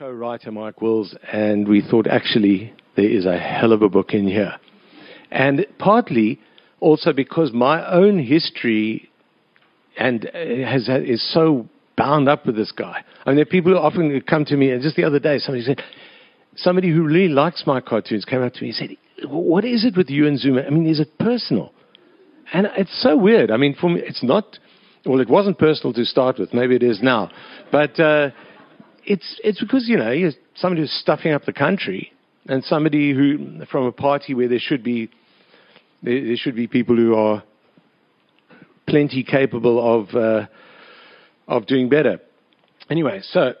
co-writer Mike Wills, and we thought actually there is a hell of a book in here, and partly also because my own history and uh, has is so bound up with this guy. I mean, there are people who often come to me, and just the other day, somebody said, somebody who really likes my cartoons came up to me and said, "What is it with you and Zuma? I mean, is it personal?" And it's so weird. I mean, for me, it's not. Well, it wasn't personal to start with. Maybe it is now, but. Uh, it's it's because you know you're somebody who's stuffing up the country and somebody who from a party where there should be there, should be people who are plenty capable of uh, of doing better. Anyway, so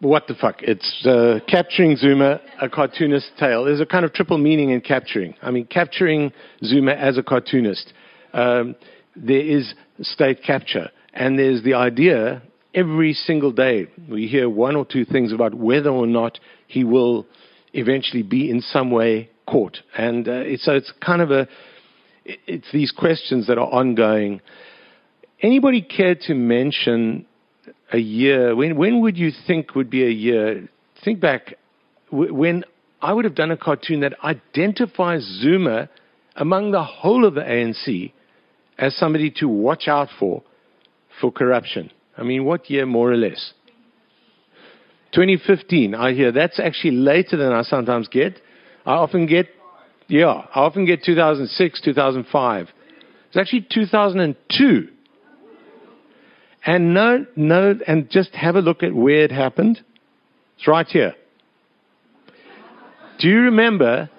what the fuck? It's uh, capturing Zuma, a cartoonist tale. There's a kind of triple meaning in capturing. I mean, capturing Zuma as a cartoonist. Um, there is state capture, and there's the idea every single day we hear one or two things about whether or not he will eventually be in some way caught. And uh, it's, so it's kind of a, it's these questions that are ongoing. Anybody care to mention a year? When, when would you think would be a year? Think back when I would have done a cartoon that identifies Zuma among the whole of the ANC as somebody to watch out for for corruption. I mean, what year more or less? 2015, I hear. That's actually later than I sometimes get. I often get, yeah, I often get 2006, 2005. It's actually 2002. And no, no, and just have a look at where it happened. It's right here. Do you remember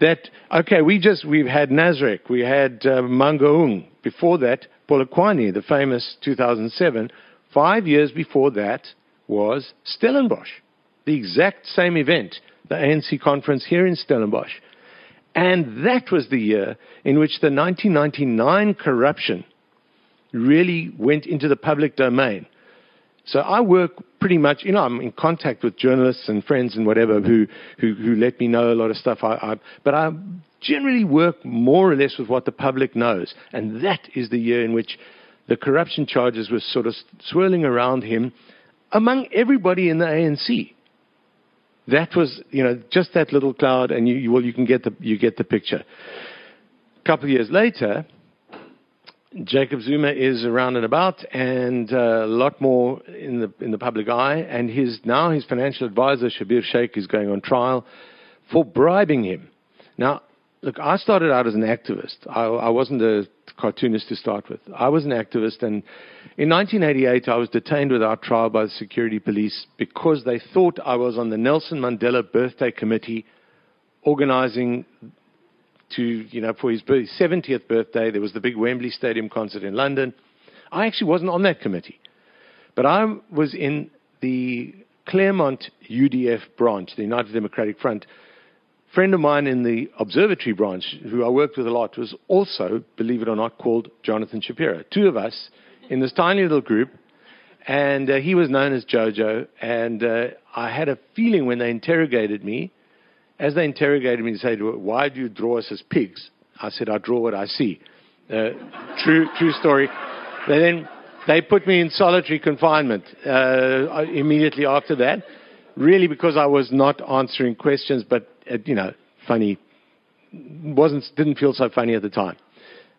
that? Okay, we just we've had Nasrec, we had uh, Mangaung. Before that, Polokwane, the famous 2007. Five years before that was Stellenbosch, the exact same event, the ANC conference here in Stellenbosch. And that was the year in which the 1999 corruption really went into the public domain. So I work pretty much, you know, I'm in contact with journalists and friends and whatever who, who, who let me know a lot of stuff. I, I, but I generally work more or less with what the public knows. And that is the year in which the corruption charges were sort of swirling around him among everybody in the ANC. That was, you know, just that little cloud, and you, you well, you can get the you get the picture. A couple of years later, Jacob Zuma is around and about, and uh, a lot more in the in the public eye. And his now his financial advisor Shabir Shaik is going on trial for bribing him. Now, look, I started out as an activist. I, I wasn't a cartoonist to start with. I was an activist, and in 1988, I was detained without trial by the security police because they thought I was on the Nelson Mandela Birthday Committee organizing to, you know, for his 70th birthday. There was the big Wembley Stadium concert in London. I actually wasn't on that committee, but I was in the Claremont UDF branch, the United Democratic Front, friend of mine in the observatory branch, who I worked with a lot, was also, believe it or not, called Jonathan Shapiro. Two of us in this tiny little group, and uh, he was known as Jojo. And uh, I had a feeling when they interrogated me, as they interrogated me, they said, "Why do you draw us as pigs?" I said, "I draw what I see." Uh, true, true story. They then they put me in solitary confinement uh, immediately after that, really because I was not answering questions, but you know, funny. wasn't didn't feel so funny at the time.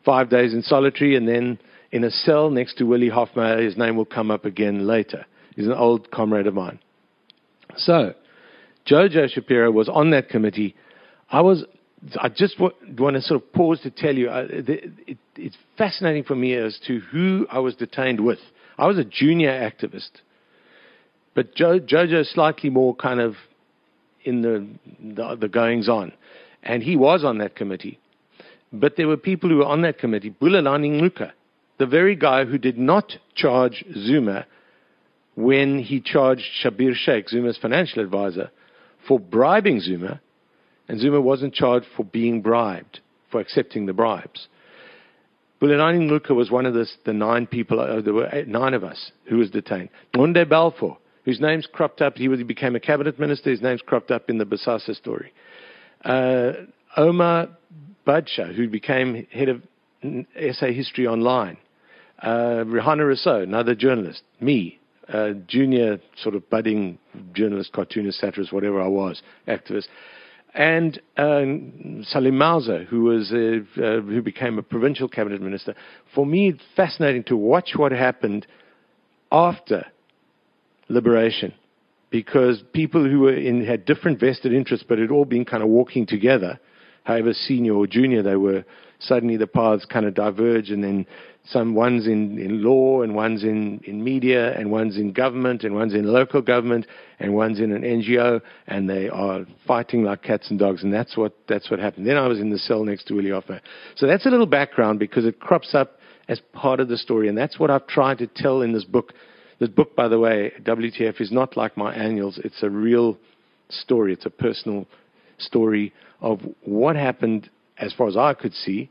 Five days in solitary, and then in a cell next to Willie Hofmeyr. His name will come up again later. He's an old comrade of mine. So, Jojo Shapiro was on that committee. I was. I just w- want to sort of pause to tell you, uh, the, it, it's fascinating for me as to who I was detained with. I was a junior activist, but jo- Jojo slightly more kind of in the, the, the goings on. And he was on that committee. But there were people who were on that committee. Bulelani Ngcuka, the very guy who did not charge Zuma when he charged Shabir Shaik, Zuma's financial advisor, for bribing Zuma, and Zuma wasn't charged for being bribed, for accepting the bribes. Bulelani Ngcuka was one of the, the nine people, uh, there were eight, nine of us who was detained. Ngconde Balfour, whose name's cropped up. He became a cabinet minister. His name's cropped up in the Bosasa story. Uh, Omar Badsha, who became head of SA History Online. Uh, Rehana Rossouw, another journalist. Me, uh, junior sort of budding journalist, cartoonist, satirist, whatever I was, activist. And uh, Saleem Mowzer, who was a, uh, who became a provincial cabinet minister. For me, it's fascinating to watch what happened after liberation, because people who were in had different vested interests, but had all been kind of walking together, however senior or junior they were. Suddenly, the paths kind of diverge, and then some one's in, in law and one's in, in media and one's in government and one's in local government and one's in an NGO and they are fighting like cats and dogs and that's what that's what happened. Then I was in the cell next to Willie Hofmeyr. So that's a little background because it crops up as part of the story and that's what I've tried to tell in this book. This book, by the way, WTF, is not like my annuals. It's a real story. It's a personal story of what happened as far as I could see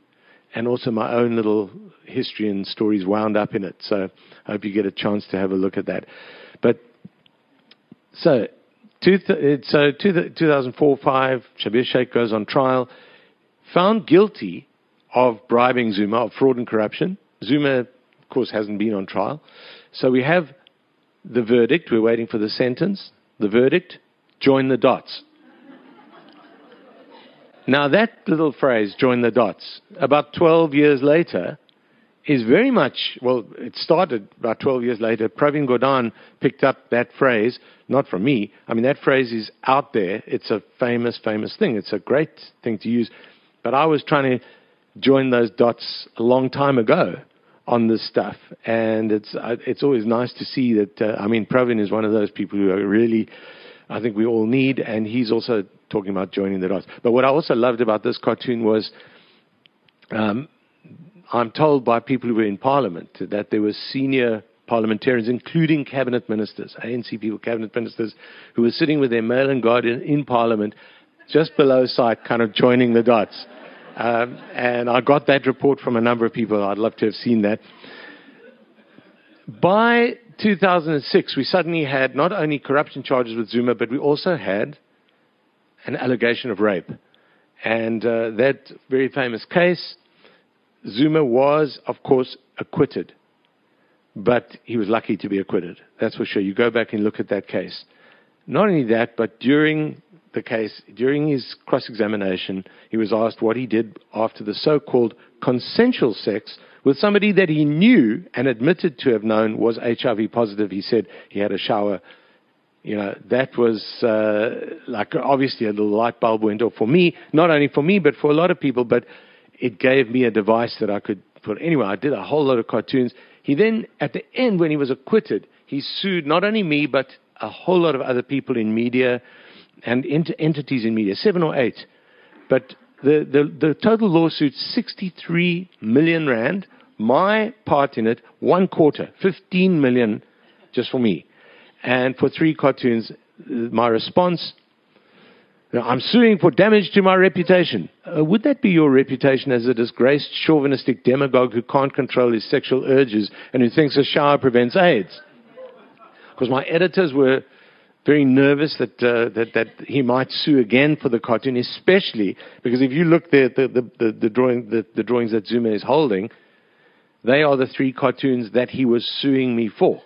and also my own little history and stories wound up in it. So I hope you get a chance to have a look at that. But so, two th- uh, so two th- 2004 5, Shabir Shaik goes on trial, found guilty of bribing Zuma, of fraud and corruption. Zuma, of course, hasn't been on trial. So we have the verdict. We're waiting for the sentence. The verdict join the dots. Now, that little phrase, join the dots, about 12 years later, is very much, well, it started about 12 years later. Pravin Gordhan picked up that phrase, not from me. I mean, that phrase is out there. It's a famous, famous thing. It's a great thing to use. But I was trying to join those dots a long time ago on this stuff. And it's, uh, it's always nice to see that, uh, I mean, Pravin is one of those people who are really, I think we all need, and he's also talking about joining the dots. But what I also loved about this cartoon was um, I'm told by people who were in Parliament that there were senior parliamentarians, including cabinet ministers, ANC people, cabinet ministers, who were sitting with their mail and guardian in Parliament, just below sight, kind of joining the dots. Um, and I got that report from a number of people. I'd love to have seen that. By 2006, we suddenly had not only corruption charges with Zuma, but we also had an allegation of rape. And uh, that very famous case, Zuma was, of course, acquitted. But he was lucky to be acquitted. That's for sure. You go back and look at that case. Not only that, but during the case, during his cross examination, he was asked what he did after the so called consensual sex with somebody that he knew and admitted to have known was HIV positive. He said he had a shower you know, that was uh, like obviously a little light bulb went off for me, not only for me, but for a lot of people. But it gave me a device that I could put. Anyway, I did a whole lot of cartoons. He then, at the end, when he was acquitted, he sued not only me, but a whole lot of other people in media and ent- entities in media, seven or eight. But the, the, the total lawsuit, 63 million rand. My part in it, one quarter, 15 million just for me. And for three cartoons, my response I'm suing for damage to my reputation. Uh, would that be your reputation as a disgraced, chauvinistic demagogue who can't control his sexual urges and who thinks a shower prevents AIDS? Because my editors were very nervous that, uh, that, that he might sue again for the cartoon, especially because if you look at the, the, the, the, drawing, the, the drawings that Zuma is holding, they are the three cartoons that he was suing me for.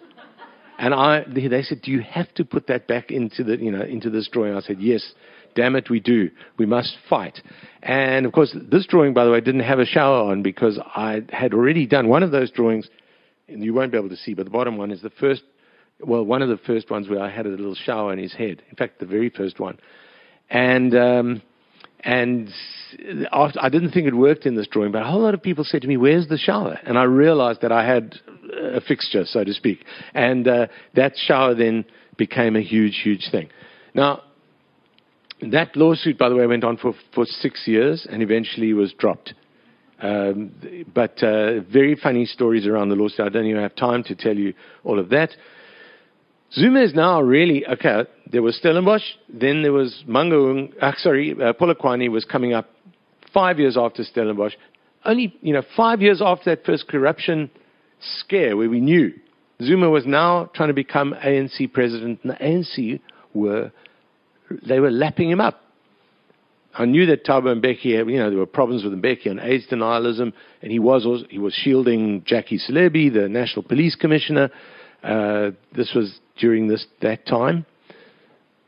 And I, they said, do you have to put that back into the, you know, into this drawing? I said, yes, damn it, we do. We must fight. And of course, this drawing, by the way, didn't have a shower on because I had already done one of those drawings, and you won't be able to see, but the bottom one is the first, well, one of the first ones where I had a little shower on his head. In fact, the very first one. And, um, and after, I didn't think it worked in this drawing, but a whole lot of people said to me, Where's the shower? And I realized that I had a fixture, so to speak. And uh, that shower then became a huge, huge thing. Now, that lawsuit, by the way, went on for, for six years and eventually was dropped. Um, but uh, very funny stories around the lawsuit. I don't even have time to tell you all of that. Zuma is now really okay. There was Stellenbosch, then there was Mangaung. Uh, sorry, uh, Polokwane was coming up five years after Stellenbosch. Only you know five years after that first corruption scare, where we knew Zuma was now trying to become ANC president, and the ANC were they were lapping him up. I knew that Thabo Mbeki, you know, there were problems with Mbeki on AIDS denialism, and he was he was shielding Jackie Selebi, the National Police Commissioner. Uh, this was during this that time.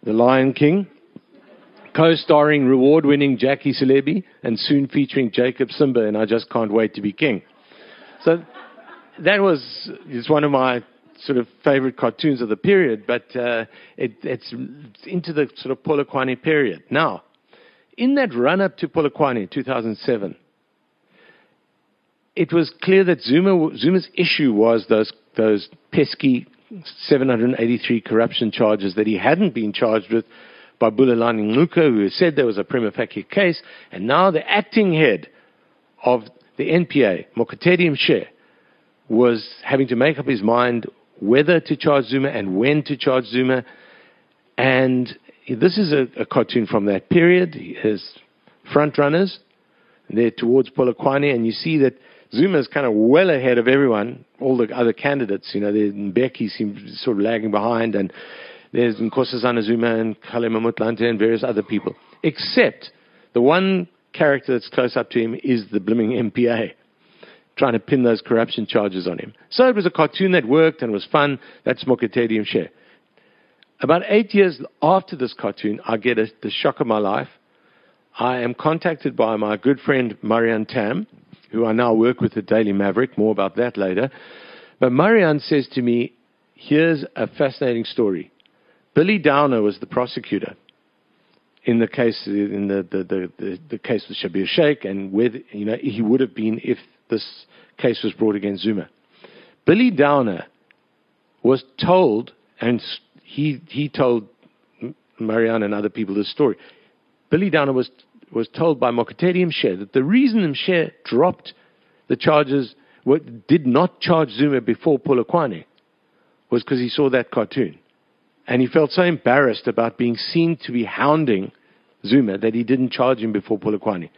The Lion King, co-starring reward-winning Jackie Selebi, and soon featuring Jacob Simba, and I just can't wait to be king. So that was is one of my sort of favorite cartoons of the period, but uh, it, it's into the sort of Polokwane period. Now, in that run up to Polokwane 2007, it was clear that Zuma, Zuma's issue was those, those pesky 783 corruption charges that he hadn't been charged with by Bulelani Ngcuka, who said there was a prima facie case, and now the acting head of the NPA, Mokotedi Mpshe, was having to make up his mind whether to charge Zuma and when to charge Zuma. And this is a, a cartoon from that period. His front runners, there towards Polokwane, and you see that Zuma is kind of well ahead of everyone, all the other candidates. You know, Mbeki seems sort of lagging behind, and there's Nkosazana Zuma and Kgalema Motlanthe and various other people. Except the one character that's close up to him is the blooming NPA, trying to pin those corruption charges on him. So it was a cartoon that worked and was fun. That's Mokotedi Mpshe. About eight years after this cartoon, I get a, the shock of my life. I am contacted by my good friend Marianne Thamm, who I now work with at Daily Maverick. More about that later. But Marianne says to me, here's a fascinating story. Billy Downer was the prosecutor in the case in the, the, the, the, the case with Shabir Shaik and where you know he would have been if this case was brought against Zuma. Billy Downer was told, and he, he told Marianne and other people this story. Billy Downer was, was told by Mokotedi Mpshe that the reason Mpshe dropped the charges, did not charge Zuma before Polokwane, was because he saw that cartoon. And he felt so embarrassed about being seen to be hounding Zuma that he didn't charge him before Polokwane.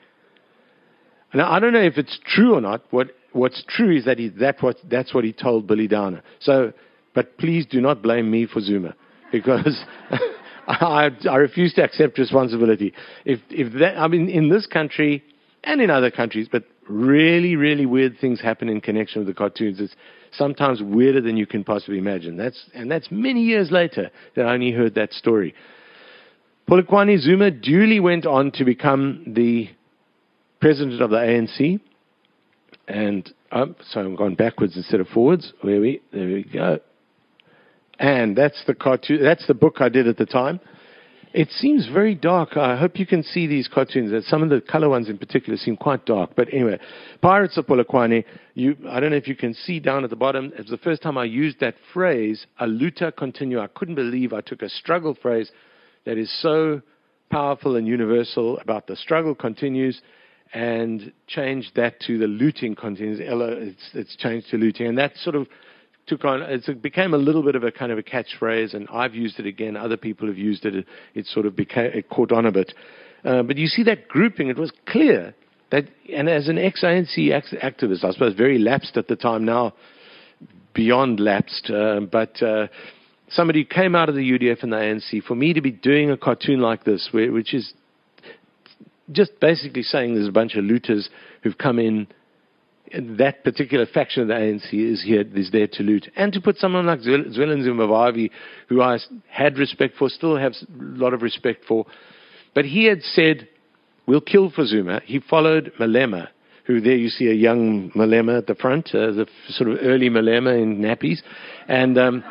Now, I don't know if it's true or not. What, what's true is that he, that what, that's what he told Billy Downer. So, but please do not blame me for Zuma because I, I refuse to accept responsibility. If, if that, I mean, in this country and in other countries, but really, really weird things happen in connection with the cartoons. It's sometimes weirder than you can possibly imagine. That's, and that's many years later that I only heard that story. Polokwane Zuma duly went on to become the president of the ANC, and um, so I'm going backwards instead of forwards. Where we there we go. And that's the cartoon. That's the book I did at the time. It seems very dark. I hope you can see these cartoons. Some of the color ones in particular seem quite dark. But anyway, Pirates of Polokwane. You, I don't know if you can see down at the bottom. It's the first time I used that phrase, "a luta continua." I couldn't believe I took a struggle phrase that is so powerful and universal about the struggle continues and changed that to the looting continues. It's, it's changed to looting, and that sort of It became a little bit of a kind of a catchphrase, and I've used it again. Other people have used it. It, it sort of became it caught on a bit. Uh, but you see that grouping. It was clear that, and as an ex-ANC activist, I suppose very lapsed at the time now, beyond lapsed, uh, but. Uh, somebody who came out of the UDF and the ANC, for me to be doing a cartoon like this, which is just basically saying there's a bunch of looters who've come in. That particular faction of the ANC is here, is there to loot, and to put someone like Zwelinzima Vavi, who I had respect for, still have a lot of respect for, but he had said, "We'll kill for Zuma." He followed Malema, who there you see a young Malema at the front, uh, the sort of early Malema in nappies, and um,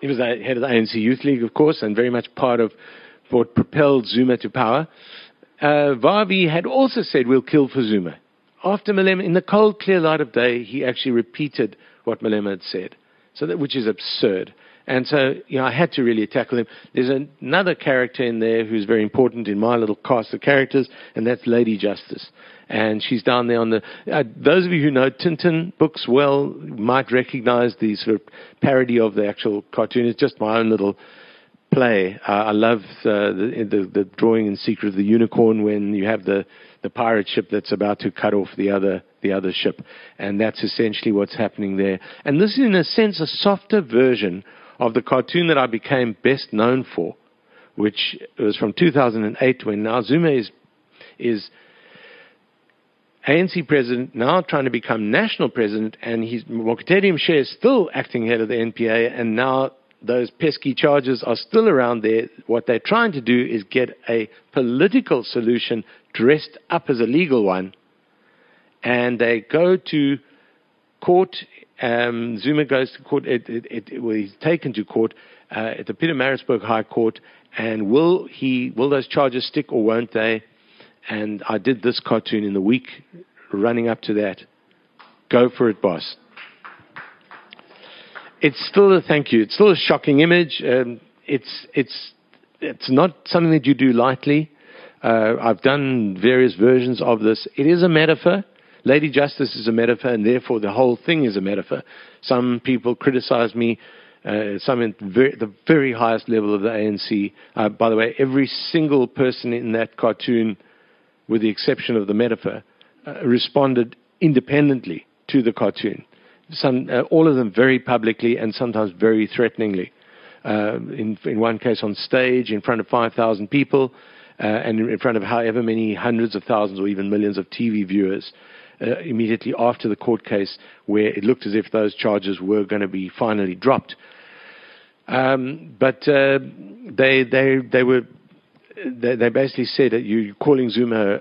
he was the head of the ANC Youth League, of course, and very much part of what propelled Zuma to power uh, Vavi had also said, We'll kill for Zuma. After Malema, in the cold, clear light of day, he actually repeated what Malema had said, so that, which is absurd. And so, you know, I had to really tackle him. There's another character in there who's very important in my little cast of characters, and that's Lady Justice. And she's down there on the. Uh, those of you who know Tintin books well might recognize the sort of parody of the actual cartoon. It's just my own little play. Uh, I love uh, the, the, the drawing in Secret of the Unicorn when you have the the pirate ship that's about to cut off the other the other ship, and that's essentially what's happening there. And this is, in a sense, a softer version of the cartoon that I became best known for, which was from 2008 when now Zuma is is ANC president, now trying to become national president, and he's Mokotedi Mpshe is still acting head of the NPA, and now those pesky charges are still around there. What they're trying to do is get a political solution dressed up as a legal one, and they go to court. Um, Zuma goes to court. It, it, it, well, he's taken to court uh, at the Pietermaritzburg High Court, and will he? Will those charges stick or won't they? And I did this cartoon in the week running up to that. Go for it, boss. It's still a thank you. It's still a shocking image. Um, it's it's it's not something that you do lightly. Uh, I've done various versions of this. It is a metaphor. Lady Justice is a metaphor, and therefore the whole thing is a metaphor. Some people criticize me, uh, some at very, the very highest level of the ANC. Uh, by the way, every single person in that cartoon, with the exception of the metaphor, uh, responded independently to the cartoon. Some, uh, all of them very publicly and sometimes very threateningly. Uh, in, in one case on stage in front of 5,000 people, uh, and in front of however many hundreds of thousands or even millions of TV viewers uh, immediately after the court case, where it looked as if those charges were going to be finally dropped. Um, but uh, they they they were they, they basically said that you're calling Zuma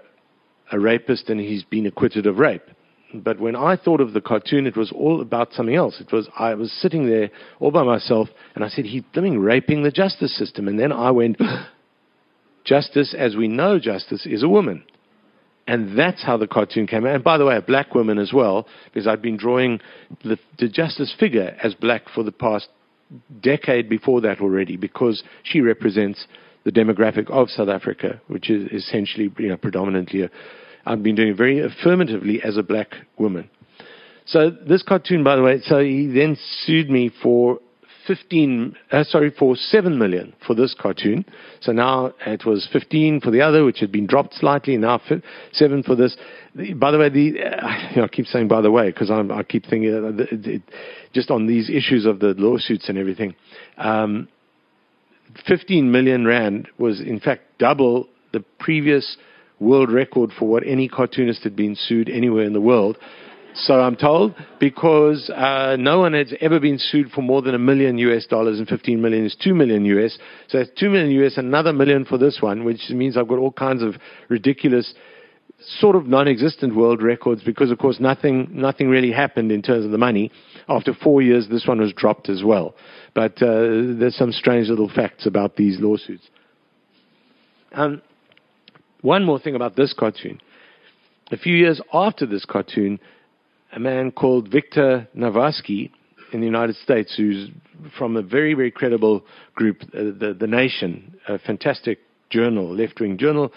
a rapist and he's been acquitted of rape. But when I thought of the cartoon, it was all about something else. It was I was sitting there all by myself, and I said, "He's raping the justice system." And then I went, "Justice, as we know, justice is a woman." And that's how the cartoon came out. And by the way, a black woman as well, because I've been drawing the, the justice figure as black for the past decade before that already, because she represents the demographic of South Africa, which is essentially, you know, predominantly. A, I've been doing very affirmatively as a black woman. So this cartoon, by the way, so he then sued me for 15, uh, sorry, for 7 million for this cartoon. So now it was 15 for the other, which had been dropped slightly, now 7 for this. By the way, the, uh, you know, I keep saying by the way, because I keep thinking, uh, just on these issues of the lawsuits and everything, um, 15 million rand was in fact double the previous world record for what any cartoonist had been sued anywhere in the world. So I'm told, because uh, no one has ever been sued for more than a million US dollars, and 15 million is 2 million US. So it's 2 million US, another million for this one, which means I've got all kinds of ridiculous, sort of non-existent world records because, of course, nothing, nothing really happened in terms of the money. After four years, this one was dropped as well. But uh, there's some strange little facts about these lawsuits. Um, one more thing about this cartoon. A few years after this cartoon, a man called Victor Navasky in the United States, who's from a very, very credible group, uh, the, the Nation, a fantastic journal, left wing journal,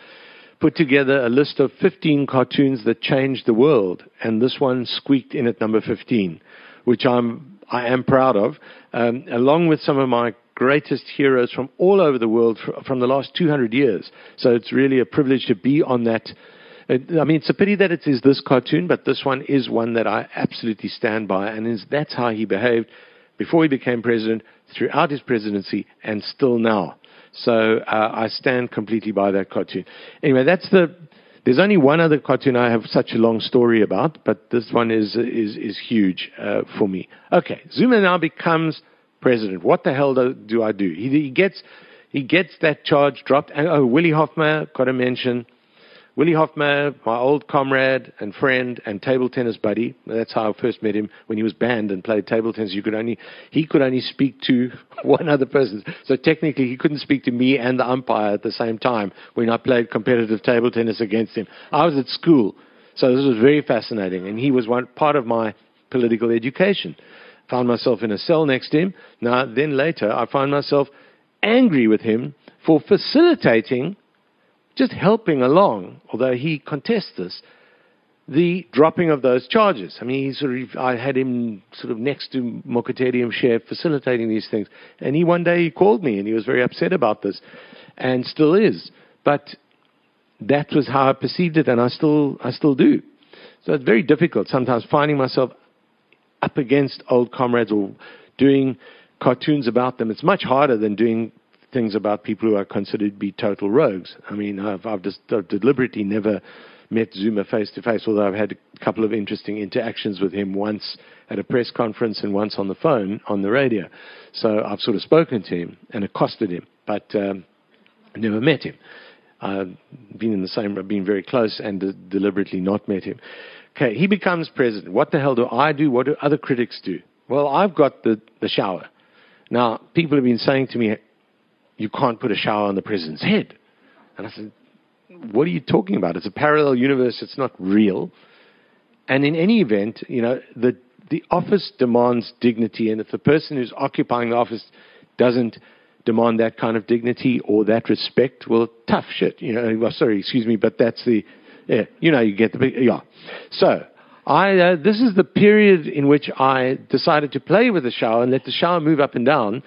put together a list of 15 cartoons that changed the world. And this one squeaked in at number 15, which I'm, I am proud of, um, along with some of my greatest heroes from all over the world from the last 200 years. So it's really a privilege to be on that I mean, it's a pity that it is this cartoon, but this one is one that I absolutely stand by, and is, that's how he behaved before he became president, throughout his presidency, and still now. So uh, I stand completely by that cartoon. Anyway, that's the. There's only one other cartoon I have such a long story about, but this one is is is huge uh, for me. Okay, Zuma now becomes president. What the hell do, do I do? He, he gets he gets that charge dropped, and oh, Willie Hofmeyr, got to mention Willie Hofmeyr, my old comrade and friend and table tennis buddy. That's how I first met him when he was banned and played table tennis. You could only he could only speak to one other person. So technically, he couldn't speak to me and the umpire at the same time when I played competitive table tennis against him. I was at school, so this was very fascinating, and he was one part of my political education. Found myself in a cell next to him. Now, then later, I found myself angry with him for facilitating just helping along, although he contests this, the dropping of those charges. I mean, he sort of, I had him sort of next to Mokotedi Mpshe facilitating these things. And he one day he called me and he was very upset about this and still is. But that was how I perceived it and I still, I still do. So it's very difficult sometimes finding myself up against old comrades or doing cartoons about them. It's much harder than doing things about people who are considered to be total rogues. I mean, I've, I've just I've deliberately never met Zuma face to face, although I've had a couple of interesting interactions with him once at a press conference and once on the phone on the radio. So I've sort of spoken to him and accosted him, but um, never met him. I've been in the same, I've been very close and de- deliberately not met him. Okay, he becomes president. What the hell do I do? What do other critics do? Well, I've got the, the shower. Now, people have been saying to me, you can't put a shower on the president's head. And I said, what are you talking about? It's a parallel universe. It's not real. And in any event, you know, the, the office demands dignity. And if the person who's occupying the office doesn't demand that kind of dignity or that respect, well, tough shit. You know, well, sorry, excuse me, but that's the, yeah, you know, you get the, yeah. So, I, uh, this is the period in which I decided to play with the shower and let the shower move up and down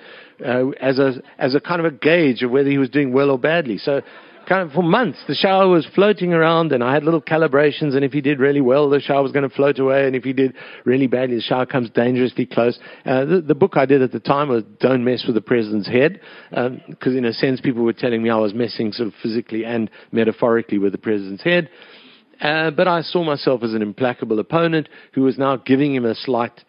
uh, as, a, as a kind of a gauge of whether he was doing well or badly. So kind of for months, the shower was floating around, and I had little calibrations. And if he did really well, the shower was going to float away, and if he did really badly, the shower comes dangerously close. Uh, the, the, book I did at the time was "Don't Mess with the President's Head," because um, in a sense, people were telling me I was messing sort of physically and metaphorically with the president's head. Uh, but I saw myself as an implacable opponent who was now giving him a slight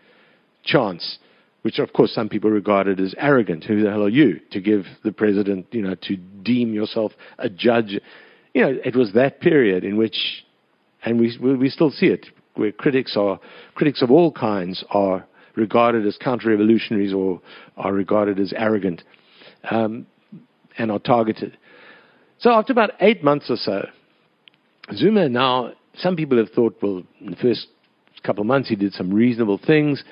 chance which of course some people regarded as arrogant. Who the hell are you to give the president, you know, to deem yourself a judge? You know, it was that period in which, and we we still see it, where critics are critics of all kinds are regarded as counter-revolutionaries or are regarded as arrogant um, and are targeted. So after about eight months or so, Zuma now, some people have thought, well, in the first couple of months he did some reasonable things.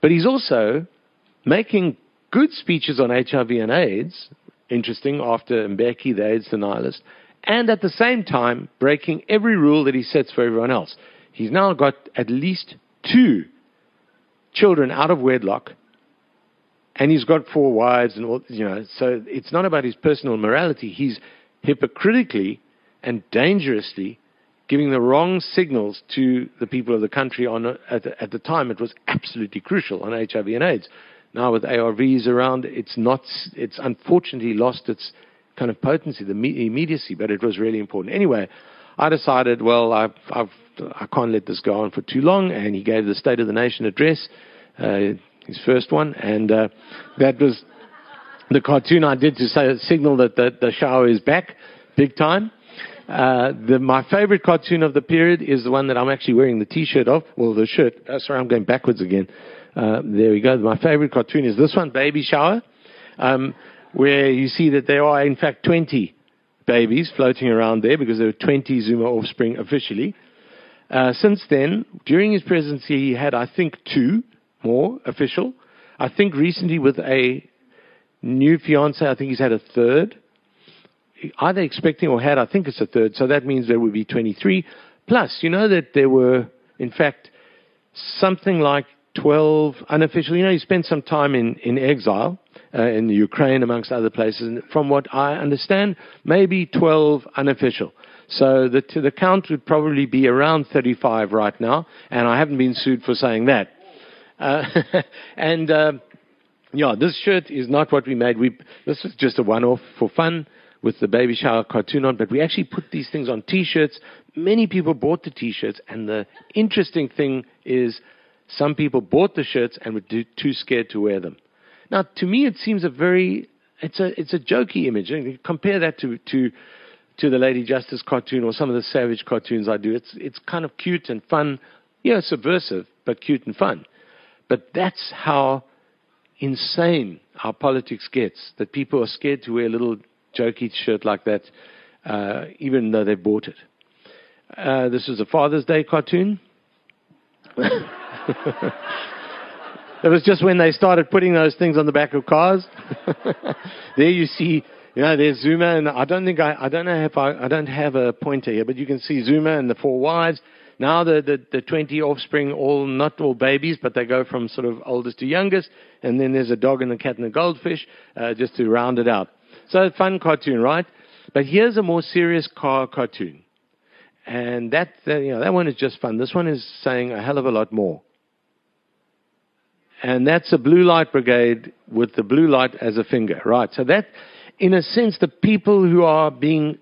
But he's also making good speeches on HIV and AIDS, interesting, after Mbeki, the AIDS denialist, and at the same time breaking every rule that he sets for everyone else. He's now got at least two children out of wedlock, and he's got four wives, and all, you know. So it's not about his personal morality. He's hypocritically and dangerously giving the wrong signals to the people of the country on at the, at the time it was absolutely crucial on HIV and AIDS. Now with ARVs around, it's not. It's unfortunately lost its kind of potency, the immediacy, but it was really important. Anyway, I decided, well, I've, I've, I can't let this go on for too long, and he gave the State of the Nation address, uh, his first one, and uh, that was the cartoon I did to say, signal that the, the shower is back, big time. Uh, the, my favorite cartoon of the period is the one that I'm actually wearing the T-shirt of. Well, the shirt. Uh, sorry, I'm going backwards again. Uh, there we go. My favorite cartoon is this one, Baby Shower, um, where you see that there are in fact 20 babies floating around there because there were 20 Zuma offspring officially. Uh, since then, during his presidency, he had, I think, two more official. I think recently with a new fiance, I think he's had a third either expecting or had, I think it's a third, so that means there would be 23. Plus, you know that there were, in fact, something like 12 unofficial. You know, he spent some time in, in exile uh, in Ukraine, amongst other places. And from what I understand, maybe 12 unofficial. So the, the count would probably be around 35 right now, and I haven't been sued for saying that. Uh, and uh, yeah, this shirt is not what we made. We, this was just a one-off for fun with the baby shower cartoon on, but we actually put these things on T-shirts. Many people bought the T-shirts, and the interesting thing is some people bought the shirts and were too scared to wear them. Now, to me, it seems a very it's a it's a jokey image. compare that to to to the Lady Justice cartoon or some of the Savage cartoons I do. It's it's kind of cute and fun, yeah, subversive, but cute and fun. But that's how insane our politics gets. That people are scared to wear little jokey shirt like that, uh, even though they bought it. Uh, this is a Father's Day cartoon. it was just when they started putting those things on the back of cars. there you see, you know, there's Zuma, and I don't think I, I don't know if I, I don't have a pointer here, but you can see Zuma and the four wives. Now the, the, the 20 offspring, all not all babies, but they go from sort of oldest to youngest, and then there's a dog and a cat and a goldfish, uh, just to round it out. So fun cartoon, right? But here's a more serious car cartoon. And that, uh, you know, that one is just fun. This one is saying a hell of a lot more. And that's a blue light brigade with the blue light as a finger, right? So that, in a sense, the people who are being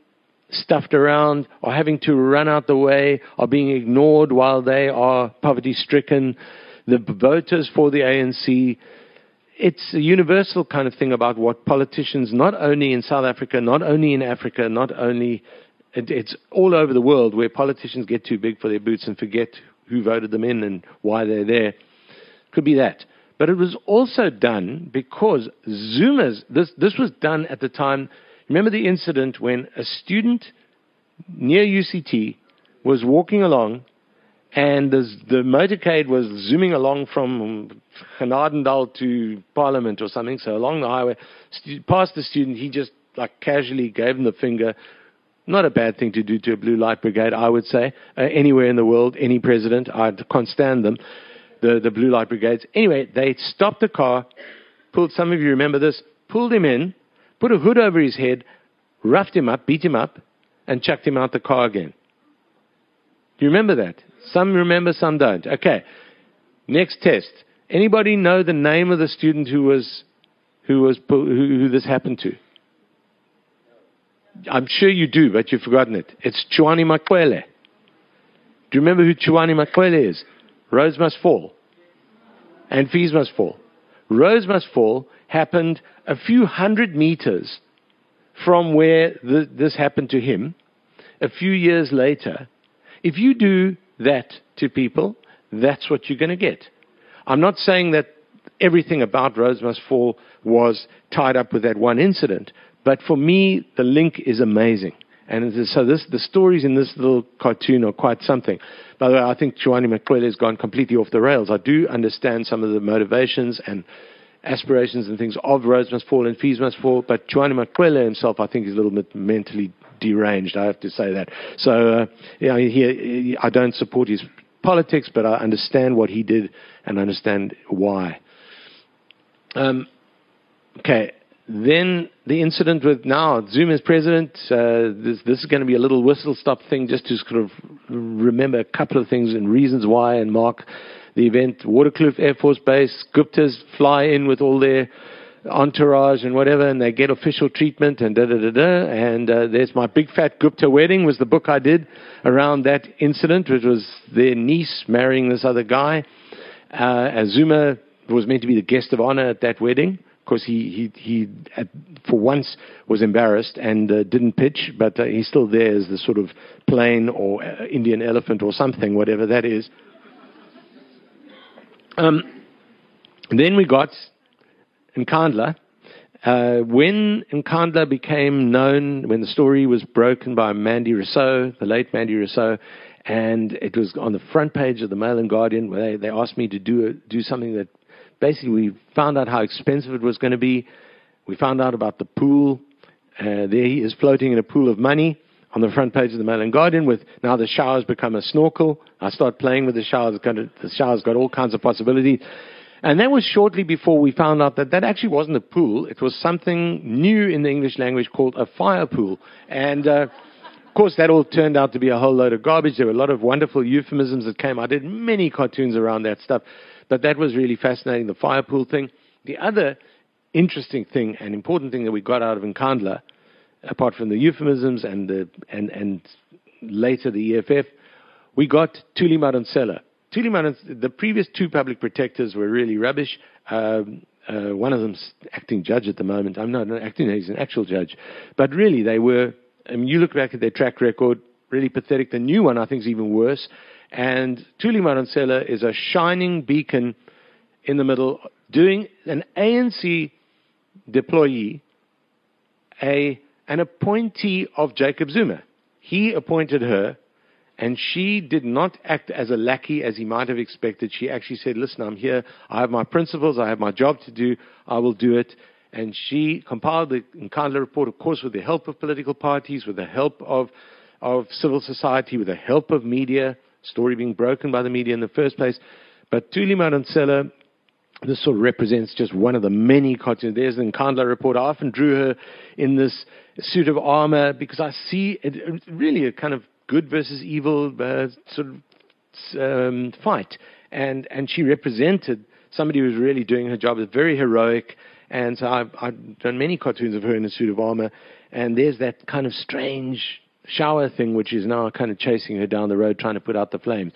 stuffed around, or having to run out the way, are being ignored while they are poverty stricken. The voters for the ANC, it's a universal kind of thing about what politicians, not only in South Africa, not only in Africa, not only, it, it's all over the world where politicians get too big for their boots and forget who voted them in and why they're there. Could be that. But it was also done because Zuma's, this, this was done at the time. Remember the incident when a student near UCT was walking along and the, the motorcade was zooming along from Genadendal to Parliament or something. So along the highway, stu- past the student, he just like casually gave him the finger. Not a bad thing to do to a blue light brigade, I would say. Uh, anywhere in the world, any president, I can't stand them the, the blue light brigades. Anyway, they stopped the car, pulled, some of you remember this, pulled him in, put a hood over his head, roughed him up, beat him up, and chucked him out the car again. Do you remember that? Some remember, some don't. Okay. Next test. Anybody know the name of the student who was who was who, who this happened to? I'm sure you do, but you've forgotten it. It's Chumani Maxwele. Do you remember who Chumani Maxwele is? Rhodes must fall. And fees must fall. Rhodes must fall happened a few hundred meters from where the, this happened to him a few years later. If you do that to people, that's what you're going to get. I'm not saying that everything about Rhodes Must Fall was tied up with that one incident, but for me, the link is amazing. And so this, the stories in this little cartoon are quite something. By the way, I think Chumani Maxwele has gone completely off the rails. I do understand some of the motivations and aspirations and things of Rhodes Must Fall and Fees Must Fall, but Chumani Maxwele himself, I think, is a little bit mentally deranged. I have to say that. So, uh, yeah, he, he, I don't support his politics, but I understand what he did and understand why. Um, okay, then the incident with now Zuma is president. Uh, this, this, is going to be a little whistle stop thing just to sort of remember a couple of things and reasons why and mark the event. Waterkloof Air Force Base, Guptas fly in with all their entourage and whatever, and they get official treatment and da da da da. And uh, there's my big fat Gupta wedding was the book I did around that incident, which was their niece marrying this other guy. Uh, Zuma was meant to be the guest of honor at that wedding Of course, he he he at, for once was embarrassed and uh, didn't pitch, but uh, he's still there as the sort of plane or uh, Indian elephant or something, whatever that is. Um, then we got Nkandla. Uh, when Nkandla became known, when the story was broken by Mandy Rossouw, the late Mandy Rossouw, and it was on the front page of the Mail and Guardian, where they, they asked me to do a, do something that basically we found out how expensive it was going to be. We found out about the pool. Uh, there he is floating in a pool of money on the front page of the Mail and Guardian with now the shower's become a snorkel. I start playing with the shower. The shower's got all kinds of possibilities. And that was shortly before we found out that that actually wasn't a pool. It was something new in the English language called a fire pool. And, uh, of course, that all turned out to be a whole load of garbage. There were a lot of wonderful euphemisms that came. I did many cartoons around that stuff. But that was really fascinating, the fire pool thing. The other interesting thing and important thing that we got out of Nkandla, apart from the euphemisms and, the, and, and later the EFF, we got Thuli Madonsela. Thuli Madonsela, the previous two public protectors were really rubbish. Um, uh, one of them's acting judge at the moment. I'm not acting; he's an actual judge. But really, they were. I mean, you look back at their track record, really pathetic. The new one, I think, is even worse. And Thuli Madonsela is a shining beacon in the middle, doing an ANC deployee, a, an appointee of Jacob Zuma. He appointed her, and she did not act as a lackey as he might have expected. She actually said, Listen, I'm here. I have my principles. I have my job to do. I will do it. And she compiled the Nkandla report, of course, with the help of political parties, with the help of, of civil society, with the help of media story being broken by the media in the first place. But Thuli Madonsela, this sort of represents just one of the many cartoons. There's the Nkandla report. I often drew her in this suit of armor because I see it, really a kind of good versus evil uh, sort of um, fight. And, and she represented somebody who was really doing her job. It's very heroic. And so I've, I've done many cartoons of her in a suit of armor. And there's that kind of strange shower thing, which is now kind of chasing her down the road, trying to put out the flames.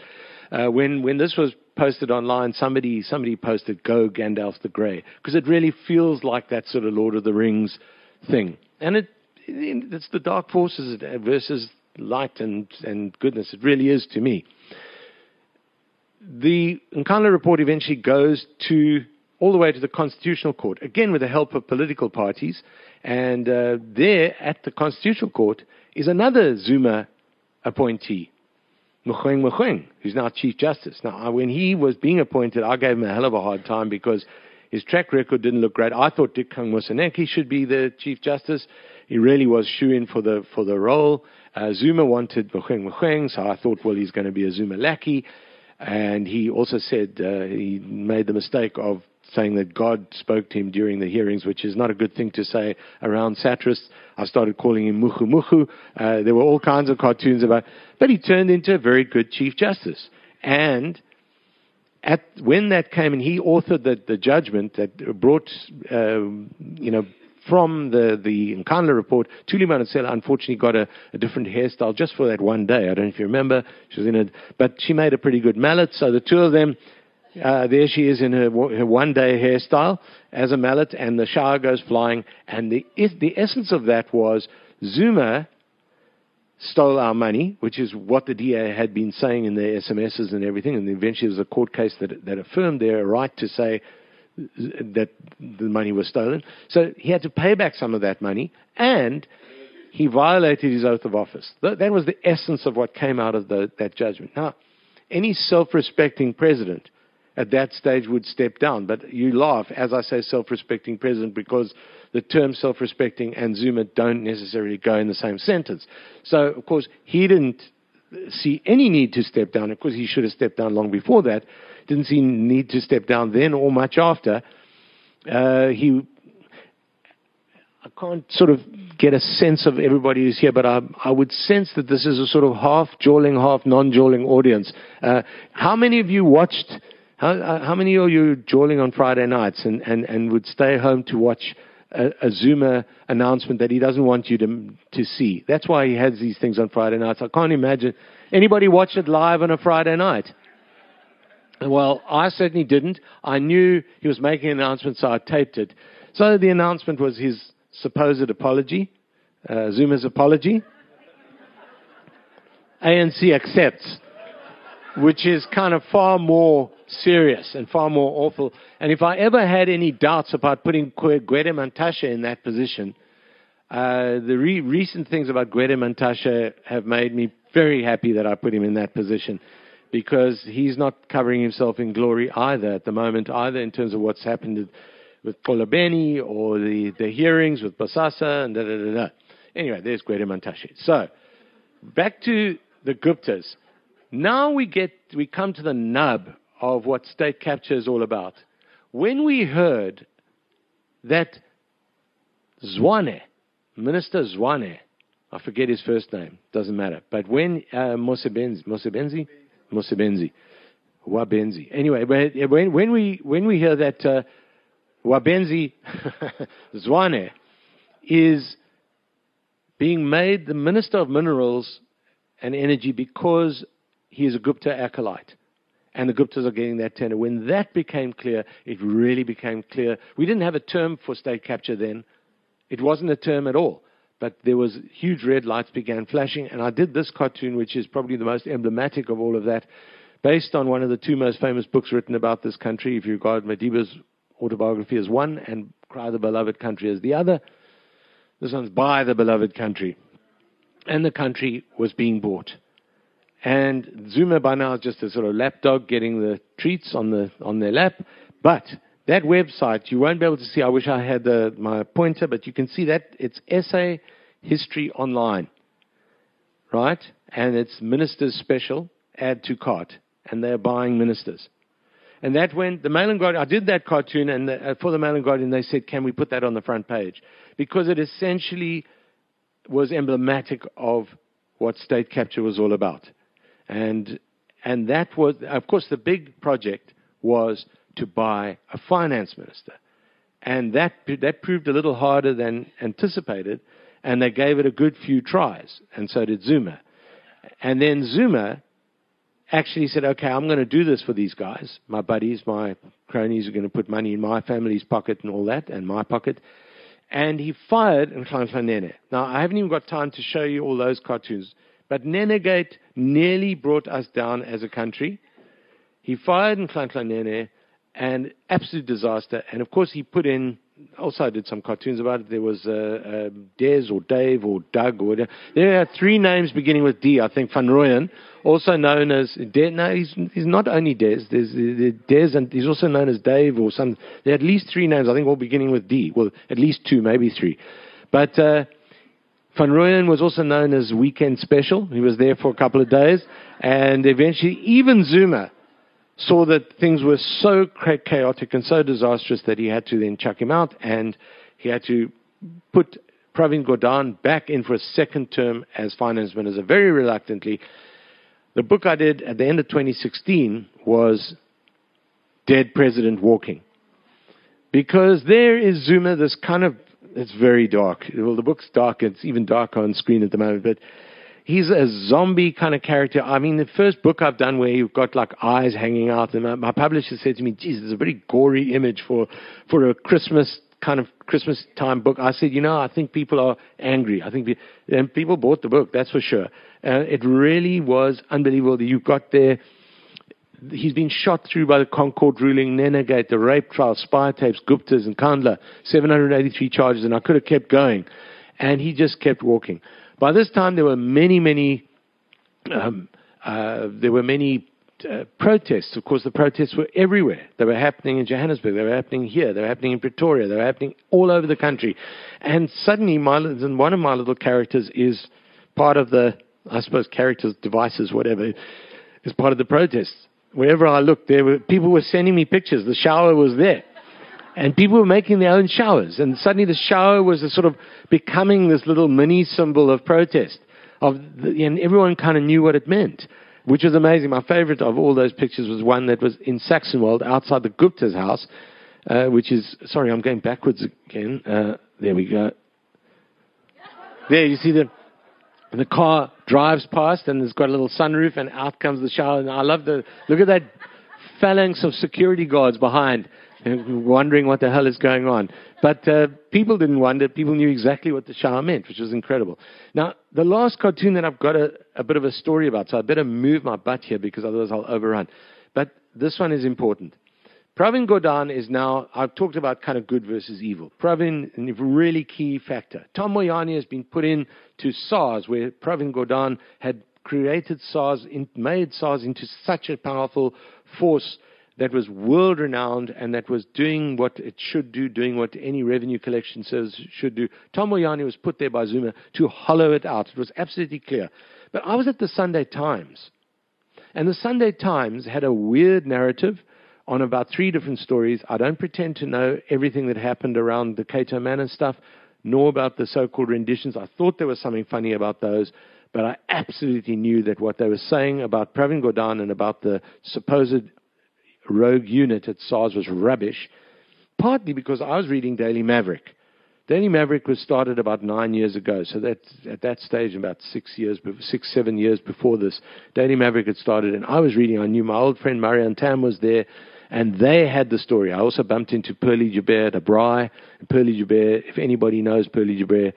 Uh, when when this was posted online, somebody somebody posted "Go Gandalf the Grey" because it really feels like that sort of Lord of the Rings thing, and it, it it's the dark forces versus light and and goodness. It really is to me. The Nkandla report eventually goes to all the way to the Constitutional Court, again with the help of political parties. And uh, there at the Constitutional Court is another Zuma appointee, Mogoeng Mogoeng, who's now Chief Justice. Now, when he was being appointed, I gave him a hell of a hard time because his track record didn't look great. I thought Dikgang Moseneke should be the Chief Justice. He really was shooing for the for the role. Uh, Zuma wanted Mogoeng Mogoeng, so I thought, well, he's going to be a Zuma lackey. And he also said uh, he made the mistake of saying that God spoke to him during the hearings, which is not a good thing to say around satirists. I started calling him Muhu Muhu. Uh, there were all kinds of cartoons about, but he turned into a very good Chief Justice. And at, when that came and he authored the, the judgment that brought, uh, you know, from the, the Nkandla report, Thuli Madonsela unfortunately got a, a, different hairstyle just for that one day. I don't know if you remember. She was in it, but she made a pretty good mallet. So the two of them uh, there she is in her, her one day hairstyle as a mallet, and the shower goes flying. And the, the essence of that was Zuma stole our money, which is what the DA had been saying in their SMSs and everything. And eventually there was a court case that, that affirmed their right to say that the money was stolen. So he had to pay back some of that money, and he violated his oath of office. That, was the essence of what came out of the, that judgment. Now, any self respecting president at that stage would step down. But you laugh, as I say, self respecting president, because the term self respecting and Zuma don't necessarily go in the same sentence. So, of course, he didn't see any need to step down. Of course, he should have stepped down long before that. Didn't see need to step down then or much after. Uh, he, I can't sort of get a sense of everybody who's here, but I, I would sense that this is a sort of half jawling, half non-jawling audience. Uh, how many of you watched how, uh, how many are you jawling on Friday nights and, and, and would stay home to watch a, a Zuma announcement that he doesn't want you to, to see? That's why he has these things on Friday nights. I can't imagine anybody watch it live on a Friday night. Well, I certainly didn't. I knew he was making an announcement, so I taped it. So the announcement was his supposed apology, uh, Zuma's apology. ANC accepts which is kind of far more serious and far more awful. And if I ever had any doubts about putting Gwede Mantashe in that position, uh, the re- recent things about Gwede Mantashe have made me very happy that I put him in that position because he's not covering himself in glory either at the moment, either in terms of what's happened with Polabeni or the, the hearings with Bosasa and da da da da. Anyway, there's Gwede Mantashe. So, back to the Guptas. Now we get, we come to the nub of what state capture is all about. When we heard that Zwane, Minister Zwane, I forget his first name, doesn't matter, but when uh, Mosebenzi, Mosebenzi, Mosebenzi, Wabenzi. Anyway, when, when we when we hear that uh, Wabenzi Zwane is being made the Minister of Minerals and Energy because he is a Gupta acolyte. And the Guptas are getting that tender. When that became clear, it really became clear. We didn't have a term for state capture then. It wasn't a term at all. But there was huge red lights began flashing, and I did this cartoon, which is probably the most emblematic of all of that, based on one of the two most famous books written about this country. If you regard Madiba's autobiography as one and Cry the Beloved Country as the other, this one's By the Beloved Country. And the country was being bought. And Zuma by now is just a sort of lapdog getting the treats on the on their lap. But that website, you won't be able to see. I wish I had the, my pointer, but you can see that it's SA History Online, right? And it's Ministers Special. Add to cart, and they're buying ministers. And that went, the Mail and Guardian, I did that cartoon, and the, uh, for the Mail and Guardian, they said, can we put that on the front page? Because it essentially was emblematic of what state capture was all about. And, and that was, of course, the big project was to buy a finance minister. And that, that proved a little harder than anticipated. And they gave it a good few tries, and so did Zuma. And then Zuma actually said, okay, I'm going to do this for these guys. My buddies, my cronies are going to put money in my family's pocket and all that, and my pocket. And he fired Nhlanhla. Now, I haven't even got time to show you all those cartoons, but Nenegate nearly brought us down as a country. He fired Nhlanhla Nene, and absolute disaster. And of course, he put in also I did some cartoons about it. There was uh, uh, Des or Dave or Doug or whatever. There are three names beginning with D. I think Van Rooyen, also known as De, no, he's, he's not only Des. There's Des and he's also known as Dave or some. There are at least three names. I think all beginning with D. Well, at least two, maybe three. But uh, Van Rooyen was also known as Weekend Special. He was there for a couple of days, and eventually even Zuma saw that things were so chaotic and so disastrous that he had to then chuck him out and he had to put Pravin Gordhan back in for a second term as finance minister, very reluctantly. The book I did at the end of 2016 was Dead President Walking. Because there is Zuma, this kind of, it's very dark. Well, the book's dark, it's even darker on screen at the moment, but he's a zombie kind of character. I mean, the first book I've done where you've got like eyes hanging out, and my, my publisher said to me, "Geez, it's a very gory image for for a Christmas kind of Christmas time book." I said, "You know, I think people are angry. I think and people bought the book. That's for sure. Uh, it really was unbelievable that you got there." He's been shot through by the ConCourt ruling, Nenegate, the rape trial, spy tapes, Guptas, and Nkandla, 783 charges, and I could have kept going. And he just kept walking. By this time, there were many, many, um, uh, there were many uh, protests. Of course, the protests were everywhere. They were happening in Johannesburg. They were happening here. They were happening in Pretoria. They were happening all over the country. And suddenly, my, one of my little characters is part of the, I suppose, characters, devices, whatever, is part of the protests. Wherever I looked, there were people were sending me pictures. The shower was there and people were making their own showers, and suddenly the shower was sort of becoming this little mini symbol of protest, of the, and everyone kind of knew what it meant, which was amazing. My favorite of all those pictures was one that was in Saxonwold outside the Gupta's house, uh, which is sorry, I'm going backwards again. Uh, there we go. There, you see the the car drives past and it's got a little sunroof and out comes the shower. And I love the look at that phalanx of security guards behind wondering what the hell is going on. But uh, people didn't wonder. People knew exactly what the shower meant, which was incredible. Now, the last cartoon that I've got a, a bit of a story about, so I better move my butt here because otherwise I'll overrun. But this one is important. Pravin Gordhan is now, I've talked about kind of good versus evil. Pravin, a really key factor. Tom Moyane has been put in to SARS, where Pravin Gordhan had created SARS, in, made SARS into such a powerful force that was world renowned and that was doing what it should do, doing what any revenue collection service should do. Tom Moyane was put there by Zuma to hollow it out. It was absolutely clear. But I was at the Sunday Times, and the Sunday Times had a weird narrative on about three different stories. I don't pretend to know everything that happened around the Cato Manor stuff, nor about the so called renditions. I thought there was something funny about those. But I absolutely knew that what they were saying about Pravin Gordhan and about the supposed rogue unit at SARS was rubbish, partly because I was reading Daily Maverick. Daily Maverick was started about nine years ago, so that at that stage, about six years, six seven years before this, Daily Maverick had started, and I was reading. I knew my old friend Marianne Thamm was there, and they had the story. I also bumped into Pearlie Joubert braai. And Pearlie Joubert, if anybody knows Pearlie Joubert,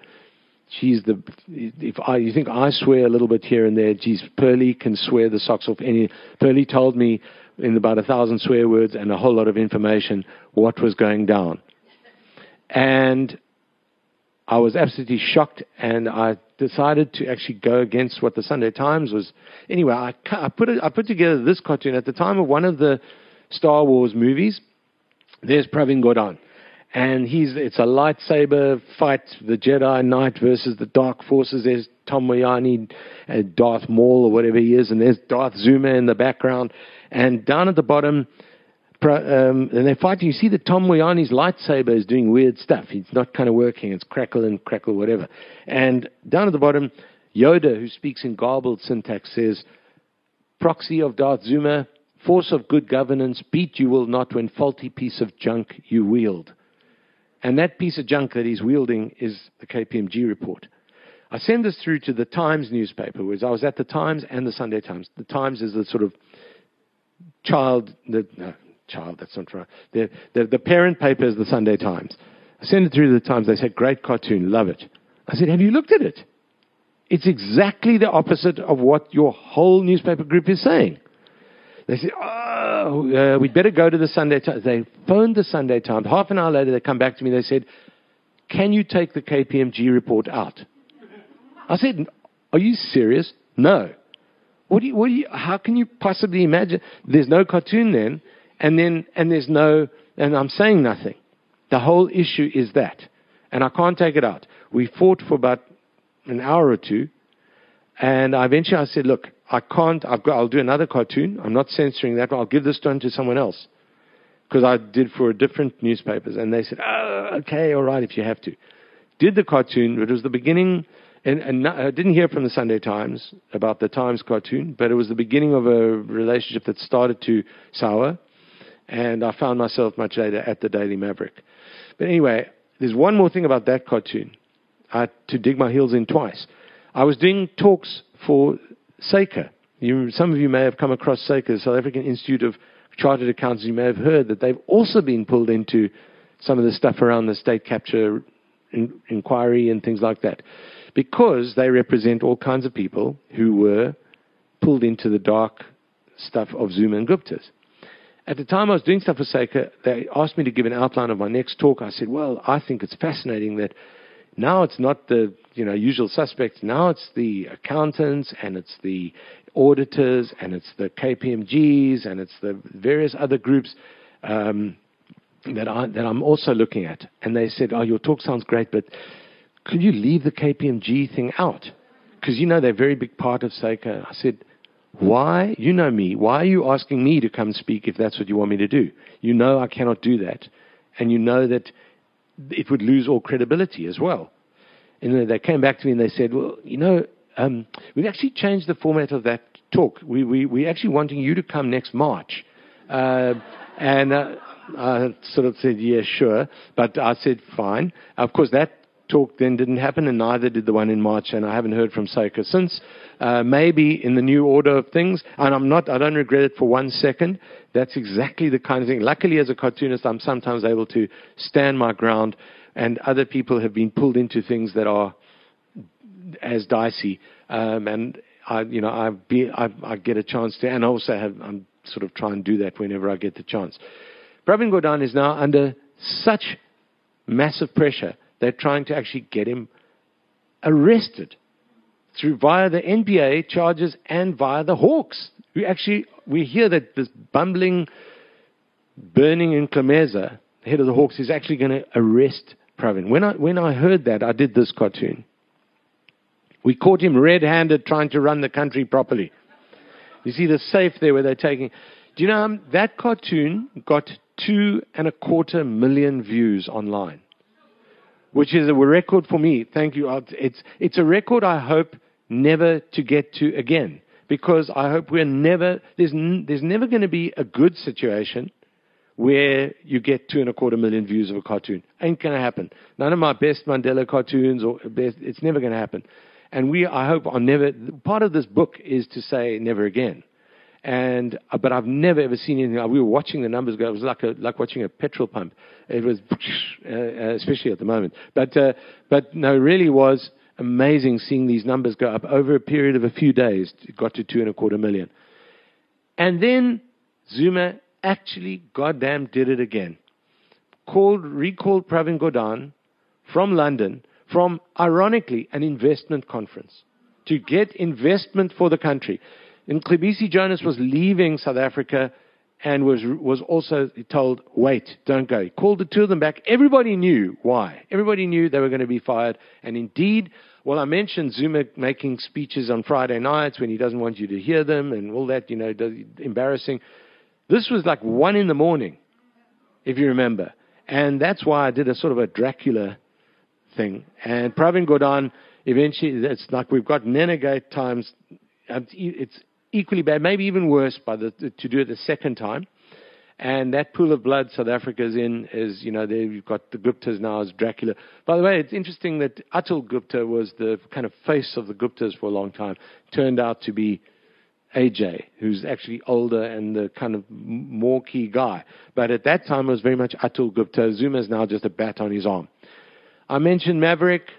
she's the. If I, you think I swear a little bit here and there, geez, Pearlie can swear the socks off any. Pearlie told me in about a thousand swear words and a whole lot of information what was going down. And I was absolutely shocked, and I decided to actually go against what the Sunday Times was. Anyway, I, I put it, I put together this cartoon at the time of one of the Star Wars movies. There's Pravin Gordhan, and he's it's a lightsaber fight, the Jedi Knight versus the Dark Forces. There's Tom Moyane, uh, Darth Maul or whatever he is, and there's Darth Zuma in the background, and down at the bottom, um, and they're fighting. You see that Tom Moyane's lightsaber is doing weird stuff. It's not kind of working. It's crackle and crackle, whatever. And down at the bottom, Yoda, who speaks in garbled syntax, says, Proxy of Darth Zuma, force of good governance, beat you will not when faulty piece of junk you wield. And that piece of junk that he's wielding is the KPMG report. I send this through to the Times newspaper, whereas I was at the Times and the Sunday Times. The Times is the sort of child, the, no, child, that's not right. The, the, the parent paper is the Sunday Times. I sent it through the Times. They said, great cartoon, love it. I said, have you looked at it? It's exactly the opposite of what your whole newspaper group is saying. They said, oh, uh, we'd better go to the Sunday Times. They phoned the Sunday Times. Half an hour later, they come back to me. They said, can you take the KPMG report out? I said, are you serious? No. What do you, what do you, how can you possibly imagine? There's no cartoon then, and then, and there's no, and I'm saying nothing. The whole issue is that. And I can't take it out. We fought for about an hour or two, and eventually I said, look, I can't, I've got, I'll do another cartoon. I'm not censoring that, I'll give this one to someone else. Because I did for different newspapers. And they said, oh, okay, all right, if you have to. Did the cartoon, it was the beginning, and, and I didn't hear from the Sunday Times about the Times cartoon, but it was the beginning of a relationship that started to sour. And I found myself much later at the Daily Maverick. But anyway, there's one more thing about that cartoon. I had to dig my heels in twice. I was doing talks for SAICA. You, some of you may have come across SAICA, the South African Institute of Chartered Accountants. You may have heard that they've also been pulled into some of the stuff around the state capture in, inquiry and things like that because they represent all kinds of people who were pulled into the dark stuff of Zuma and Gupta's. At the time I was doing stuff for SAICA, they asked me to give an outline of my next talk. I said, well, I think it's fascinating that now it's not the you know usual suspects. Now it's the accountants and it's the auditors and it's the KPMGs and it's the various other groups um, that I that I'm also looking at. And they said, "Oh, your talk sounds great, but could you leave the KPMG thing out? Because you know they're a very big part of SAICA." I said. Why? You know me. Why are you asking me to come speak if that's what you want me to do? You know I cannot do that. And you know that it would lose all credibility as well. And they came back to me and they said, well, you know, um, we've actually changed the format of that talk. We, we, we're actually wanting you to come next March. Uh, and uh, I sort of said, yeah, sure. But I said, fine. Of course, that talk then didn't happen, and neither did the one in March, and I haven't heard from SAICA since. Uh, maybe in the new order of things, and I'm not, I don't regret it for one second. That's exactly the kind of thing. Luckily, as a cartoonist, I'm sometimes able to stand my ground, and other people have been pulled into things that are as dicey. Um, and I, you know, I, be, I, I get a chance to, and I also have, I'm sort of trying to do that whenever I get the chance. Pravin Gordhan is now under such massive pressure they're trying to actually get him arrested through via the NPA charges and via the Hawks. We actually we hear that this bumbling, Berning Ntlemeza, head of the Hawks, is actually going to arrest Pravin. When I when I heard that, I did this cartoon. We caught him red-handed trying to run the country properly. You see the safe there where they're taking. Do you know um, that cartoon got two and a quarter million views online, which is a record for me. Thank you. It's it's a record I hope never to get to again. Because I hope we're never, there's, n- there's never going to be a good situation where you get two and a quarter million views of a cartoon. Ain't going to happen. None of my best Mandela cartoons, or best, it's never going to happen. And we, I hope, are never, part of this book is to say never again. And, uh, but I've never ever seen anything. We were watching the numbers go. It was like a, like watching a petrol pump. It was, uh, especially at the moment. But, uh, but no, really was, amazing seeing these numbers go up over a period of a few days. It got to two and a quarter million. And then Zuma actually goddamn did it again. Called, recalled Pravin Gordhan from London from, ironically, an investment conference to get investment for the country. And Mcebisi Jonas was leaving South Africa and was, was also told, wait, don't go. He called the two of them back. Everybody knew why. Everybody knew they were going to be fired. And indeed, well, I mentioned Zuma making speeches on Friday nights when he doesn't want you to hear them and all that, you know, embarrassing. This was like one in the morning, if you remember. And that's why I did a sort of a Dracula thing. And Pravin Gordhan, eventually, it's like we've got Nenegate times. It's equally bad, maybe even worse, by the, to do it the second time. And that pool of blood South Africa's in is, you know, there you've got the Guptas now as Dracula. By the way, it's interesting that Atul Gupta was the kind of face of the Guptas for a long time. Turned out to be AJ, who's actually older and the kind of more key guy. But at that time, it was very much Atul Gupta. Zuma is now just a bat on his arm. I mentioned Maverick.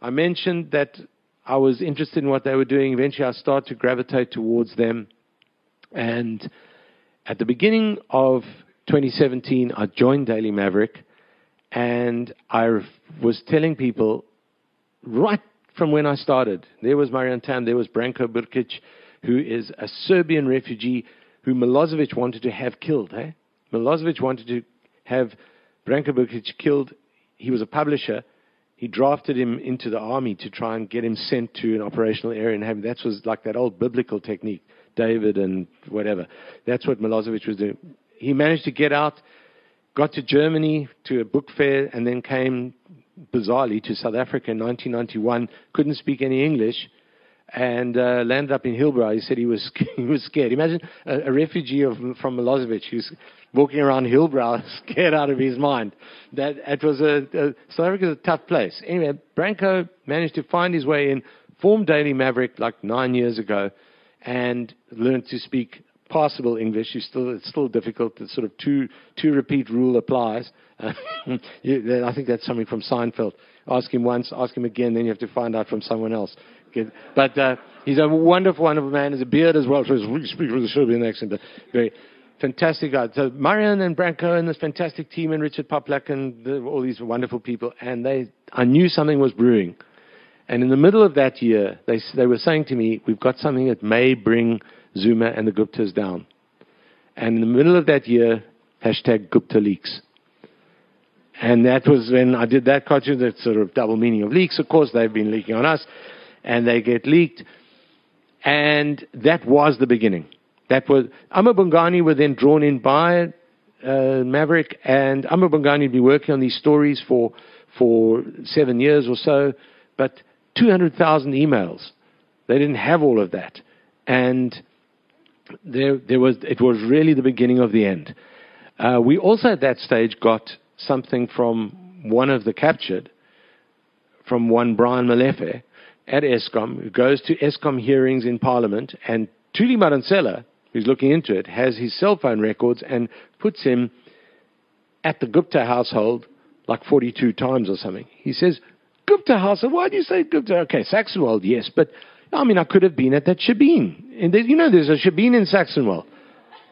I mentioned that I was interested in what they were doing. Eventually, I started to gravitate towards them. And at the beginning of 2017, I joined Daily Maverick, and I was telling people right from when I started. There was Marianne Thamm, there was Branko Brkic, who is a Serbian refugee who Milosevic wanted to have killed. Eh? Milosevic wanted to have Branko Brkic killed. He was a publisher. He drafted him into the army to try and get him sent to an operational area and have that was like that old biblical technique, David and whatever. That's what Milosevic was doing. He managed to get out, got to Germany to a book fair, and then came bizarrely to South Africa in 1991. Couldn't speak any English and uh, landed up in Hillbrow. He said he was he was scared. Imagine a, a refugee of, from Milosevic who's walking around Hillbrow, scared out of his mind. That it was a, a South Africa's a tough place. Anyway, Branko managed to find his way in, formed Daily Maverick like nine years ago, and learned to speak passable English. It's still, it's still difficult. The sort of two two repeat rule applies. I think that's something from Seinfeld. Ask him once, ask him again, then you have to find out from someone else. But uh, he's a wonderful, wonderful man. He's a beard as well, so he speaks with a Serbian accent. But very fantastic guy. So Marianne and Branko and this fantastic team and Richard Poplak and the, all these wonderful people. And they, I knew something was brewing. And in the middle of that year, they, they were saying to me, we've got something that may bring Zuma and the Guptas down. And in the middle of that year, hashtag Gupta leaks. And that was when I did that cartoon, that sort of double meaning of leaks. Of course, they've been leaking on us and they get leaked. And that was the beginning. That was amaBhungane were then drawn in by uh, Maverick, and amaBhungane had been working on these stories for for seven years or so, but 200,000 emails. They didn't have all of that, and there there was it was really the beginning of the end. Uh, we also at that stage got something from one of the captured, from one Brian Molefe, at Eskom, who goes to Eskom hearings in Parliament, and Thuli Madonsela, who's looking into it, has his cell phone records and puts him at the Gupta household like 42 times or something. He says, Gupta household, why do you say Gupta? Okay, Saxonwold, yes, but I mean, I could have been at that Shebeen. And you know, there's a Shebeen in Saxonwold.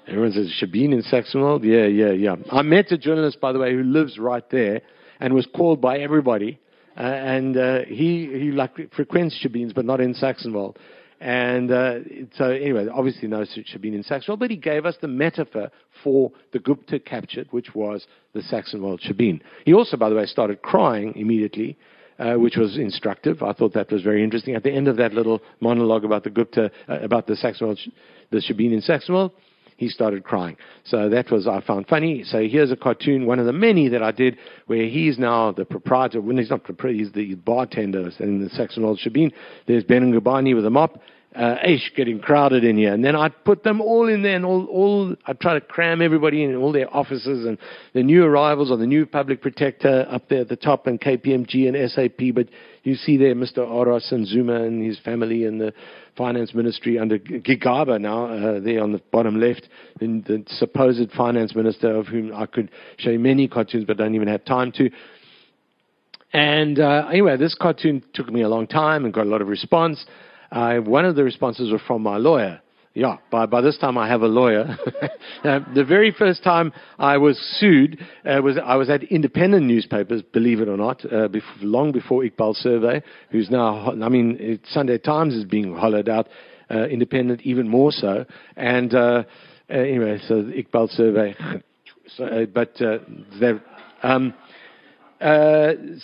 Everyone says, Shebeen in Saxonwold? Yeah, yeah, yeah. I met a journalist, by the way, who lives right there and was called by everybody uh, and uh, he he like frequents Shebeens, but not in Saxonwold. And uh, so, anyway, obviously no Shebeen in Saxonwold, but he gave us the metaphor for the Gupta captured, which was the Saxonwold Shebeen. He also, by the way, started crying immediately, uh, which was instructive. I thought that was very interesting. At the end of that little monologue about the Gupta, uh, about the Saxonwold, the Shebeen in Saxonwold, he started crying. So that was, I found funny. So here's a cartoon, one of the many that I did, where he's now the proprietor. When he's not proprietor, he's the bartender in the Saxonwold Shebeen. There's Ben Ngubane with a mop. Uh, Ish getting crowded in here. And then I'd put them all in there and all, all, I'd try to cram everybody in all their offices and the new arrivals or the new public protector up there at the top and KPMG and SAP. But you see there Mr. Oros and Zuma and his family and the finance ministry under Gigaba now, uh, there on the bottom left, the, the supposed finance minister of whom I could show you many cartoons but don't even have time to. And uh, anyway, this cartoon took me a long time and got a lot of response. Uh, one of the responses were from my lawyer. Yeah, by, by this time I have a lawyer. uh, the very first time I was sued uh, was I was at independent newspapers, believe it or not, uh, before, long before Iqbal Survé, who's now, I mean, it, Sunday Times is being hollowed out, uh, independent even more so. And uh, uh, anyway, so Iqbal Survé. so, but um,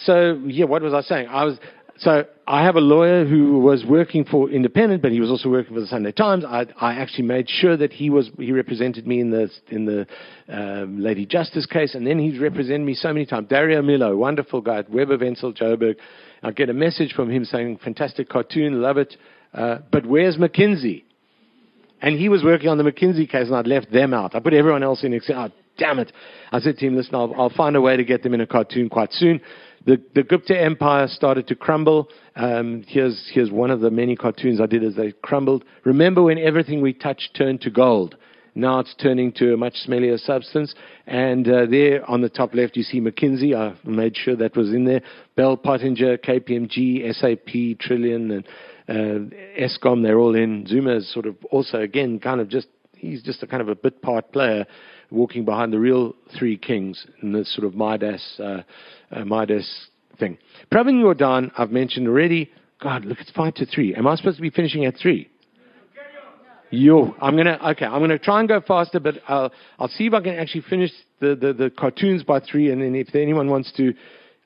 so yeah, what was I saying? I was so I have a lawyer who was working for Independent, but he was also working for the Sunday Times. I, I actually made sure that he was he represented me in the in the um, Lady Justice case, and then he's represented me so many times. Dario Milo, wonderful guy at Webber Wentzel Joburg. I get a message from him saying, "Fantastic cartoon, love it, uh, but where's McKinsey?" And he was working on the McKinsey case, and I'd left them out. I put everyone else in. Except, damn it. I said to him, listen, I'll, I'll find a way to get them in a cartoon quite soon. The, the Gupta Empire started to crumble. Um, here's, here's one of the many cartoons I did as they crumbled. Remember when everything we touched turned to gold? Now it's turning to a much smellier substance. And uh, there on the top left, you see McKinsey. I made sure that was in there. Bell Pottinger, KPMG, SAP, Trillian, and uh, Eskom, they're all in. Zuma is sort of also, again, kind of just, he's just a kind of a bit part player walking behind the real three kings in this sort of Midas, uh, uh, Midas thing. Pravin Gordhan, I've mentioned already. God, look, it's five to three. Am I supposed to be finishing at three? Yo, I'm gonna okay. I'm gonna try and go faster, but I'll I'll see if I can actually finish the, the, the cartoons by three, and then if anyone wants to,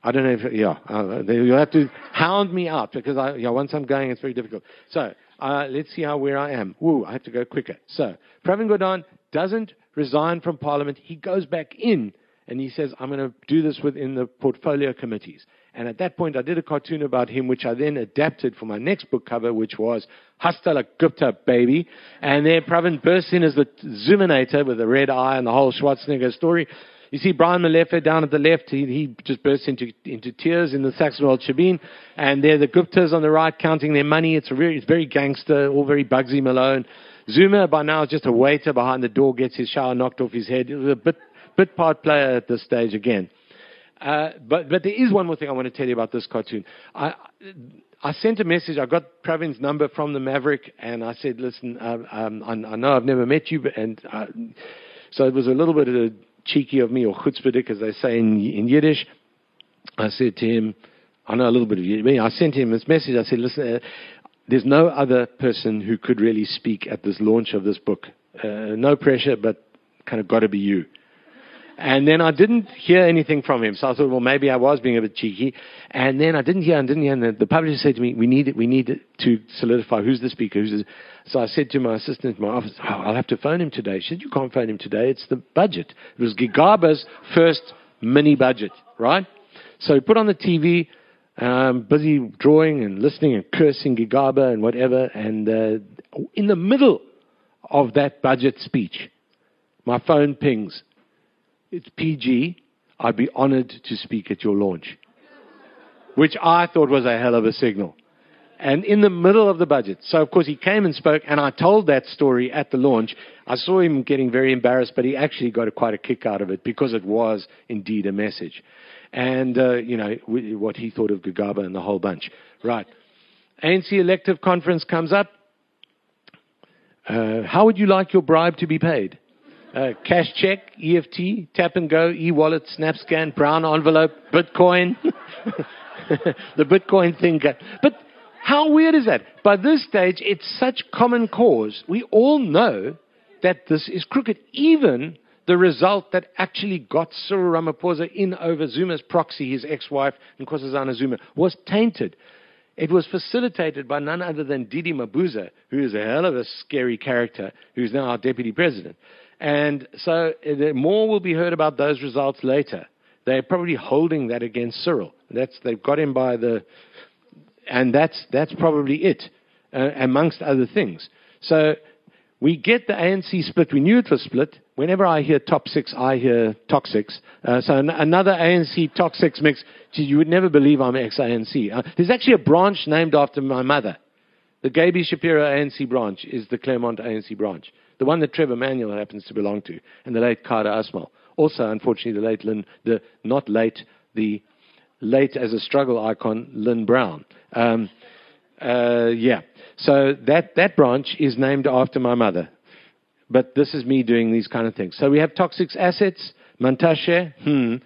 I don't know if yeah, uh, you'll have to hound me out because I yeah once I'm going it's very difficult. So uh, let's see how where I am. Woo, I have to go quicker. So Pravin Gordhan doesn't resign from Parliament. He goes back in and he says, I'm going to do this within the portfolio committees. And at that point, I did a cartoon about him, which I then adapted for my next book cover, which was Hastala Gupta, baby. And there, Pravin bursts in as the Zuminator with the red eye and the whole Schwarzenegger story. You see Brian Molefe down at the left. He, he just bursts into, into tears in the Saxonwold Tribune. And there, the Guptas on the right counting their money. It's, very, it's very gangster, all very Bugsy Malone. Zuma by now is just a waiter behind the door, gets his shower knocked off his head. He was a bit, bit part player at this stage again. Uh, but, but there is one more thing I want to tell you about this cartoon. I, I sent a message. I got Pravin's number from the Maverick, and I said, "Listen, uh, um, I, I, know I've never met you, but, and uh, so it was a little bit of a cheeky of me, or chutzpahdik, as they say in, in Yiddish." I said to him, "I know a little bit of Yiddish." I sent him this message. I said, "Listen, uh, there's no other person who could really speak at this launch of this book. Uh, no pressure, but kind of got to be you." And then I didn't hear anything from him. So I thought, well, maybe I was being a bit cheeky. And then I didn't hear and didn't hear. And the, the publisher said to me, we need it. We need it to solidify who's the speaker. Who's the... So I said to my assistant in my office, oh, I'll have to phone him today. She said, you can't phone him today. It's the budget. It was Gigaba's first mini budget, right? So he put on the TV, um, busy drawing and listening and cursing Gigaba and whatever. And uh, in the middle of that budget speech, my phone pings it's PG. I'd be honored to speak at your launch. Which I thought was a hell of a signal. And in the middle of the budget. So, of course, he came and spoke, and I told that story at the launch. I saw him getting very embarrassed, but he actually got a, quite a kick out of it because it was indeed a message. And, uh, you know, what he thought of Gigaba and the whole bunch. Right. ANC elective conference comes up. Uh, how would you like your bribe to be paid? Uh, cash check, EFT, tap and go, e-wallet, SnapScan, brown envelope, Bitcoin. the Bitcoin thing. But how weird is that? By this stage, it's such common cause. We all know that this is crooked. Even the result that actually got Cyril Ramaphosa in over Zuma's proxy, his ex-wife, Nkosazana Zuma, was tainted. It was facilitated by none other than Didi Mabuza, who is a hell of a scary character, who's now our deputy president. And so uh, more will be heard about those results later. They're probably holding that against Cyril. That's, they've got him by the, and that's, that's probably it, uh, amongst other things. So we get the ANC split. We knew it was split. Whenever I hear top six, I hear toxics. Uh, so an- another ANC toxics mix. You would never believe I'm ex-ANC. Uh, there's actually a branch named after my mother. The Gaby Shapiro ANC branch is the Claremont ANC branch the one that Trevor Manuel happens to belong to, and the late Kader Asmal. Also, unfortunately, the late Lynn, the not late, the late as a struggle icon, Lynn Brown. Um, uh, yeah. So that, that branch is named after my mother. But this is me doing these kind of things. So we have toxic assets, Mantashe, hmm,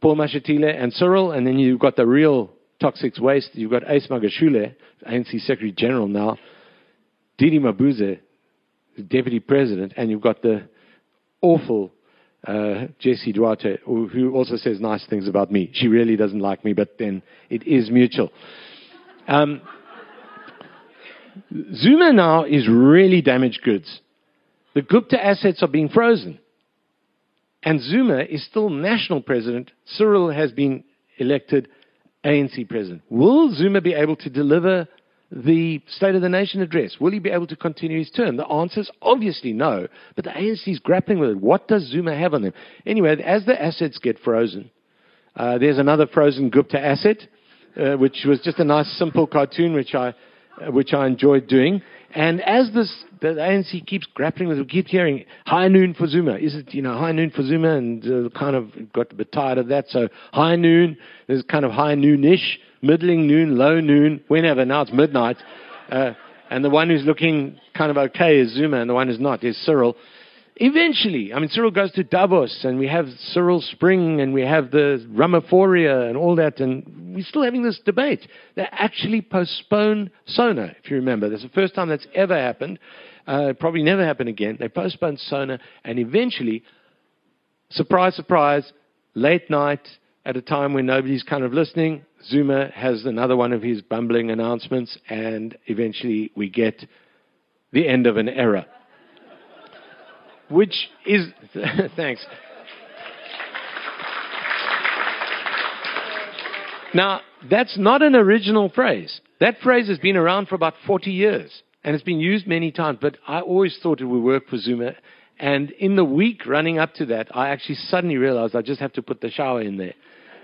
Paul Mashatile, and Cyril, and then you've got the real toxic waste. You've got Ace Magashule, ANC Secretary General now, Didi Mabuza, deputy president, and you've got the awful uh, Jessie Duarte, who also says nice things about me. She really doesn't like me, but then it is mutual. Um, Zuma now is really damaged goods. The Gupta assets are being frozen. And Zuma is still national president. Cyril has been elected ANC president. Will Zuma be able to deliver the State of the Nation address? Will he be able to continue his term? The answer is obviously no, but the ANC is grappling with it. What does Zuma have on them? Anyway, as the assets get frozen, uh, there's another frozen Gupta asset, uh, which was just a nice, simple cartoon, which I, uh, which I enjoyed doing. And as this, the ANC keeps grappling with, we keep hearing high noon for Zuma. Is it, you know, high noon for Zuma? And uh, kind of got a bit tired of that. So high noon, there's kind of high noonish, middling noon, low noon, whenever. Now it's midnight. Uh, and the one who's looking kind of okay is Zuma, and the one who's not is Cyril. Eventually, I mean, Cyril goes to Davos, and we have Cyril Spring, and we have the Ramaphoria, and all that, and we're still having this debate. They actually postponed SONA, if you remember. That's the first time that's ever happened. Uh, probably never happen again. They postponed SONA, and eventually, surprise, surprise, late night, at a time when nobody's kind of listening, Zuma has another one of his bumbling announcements, and eventually we get the end of an era which is, thanks. Now, that's not an original phrase. That phrase has been around for about 40 years and it's been used many times, but I always thought it would work for Zuma. And in the week running up to that, I actually suddenly realized I just have to put the shower in there.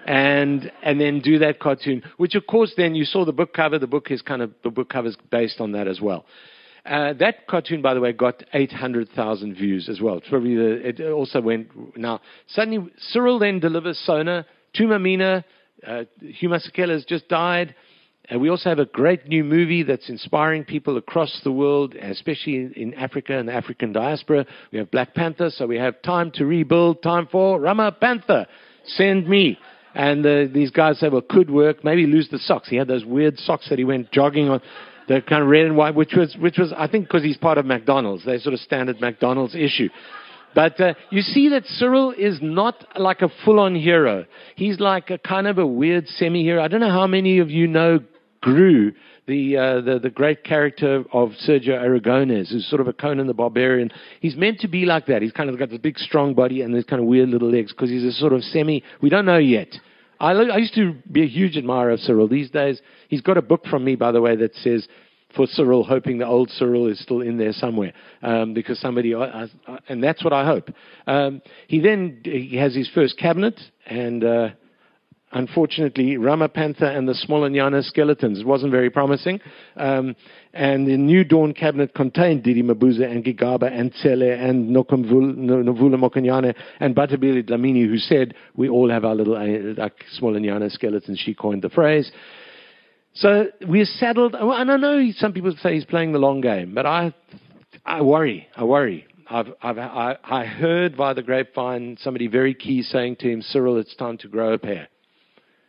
And, and then do that cartoon, which of course then you saw the book cover. The book is kind of, the book cover is based on that as well. Uh, that cartoon, by the way, got 800,000 views as well. It's probably the, it also went. Now, suddenly, Cyril then delivers Sona. Thuma Mina, uh, Hugh Masekela has just died. We also have a great new movie that's inspiring people across the world, especially in, in Africa and the African diaspora. We have Black Panther, so we have time to rebuild, time for Rama Panther. Send me. And uh, these guys say, well, could work. Maybe lose the socks. He had those weird socks that he went jogging on the kind of red and white, which was, which was I think, because he's part of McDonald's. They sort of standard McDonald's issue. But uh, you see that Cyril is not like a full-on hero. He's like a kind of a weird semi-hero. I don't know how many of you know Gru, the, uh, the, the great character of Sergio Aragonés, who's sort of a Conan the Barbarian. He's meant to be like that. He's kind of got this big, strong body and these kind of weird little legs because he's a sort of semi. We don't know yet. I, I used to be a huge admirer of Cyril. These days, he's got a book from me, by the way, that says for Cyril, hoping the old Cyril is still in there somewhere, um, because somebody, and that's what I hope. Um, he then he has his first cabinet, and uh, unfortunately, Ramapantha and the Smolanyana skeletons. It wasn't very promising. Um, and the New Dawn cabinet contained Didi Mabuza and Gigaba and Tsele and Nomvula Mokonyane and Bathabile Dlamini, who said, We all have our little uh, like Smolanyana skeletons. She coined the phrase. So we're saddled, and I know some people say he's playing the long game, but I, I worry. I worry. I've, I've, I, I heard via the grapevine somebody very key saying to him, Cyril, it's time to grow a pair.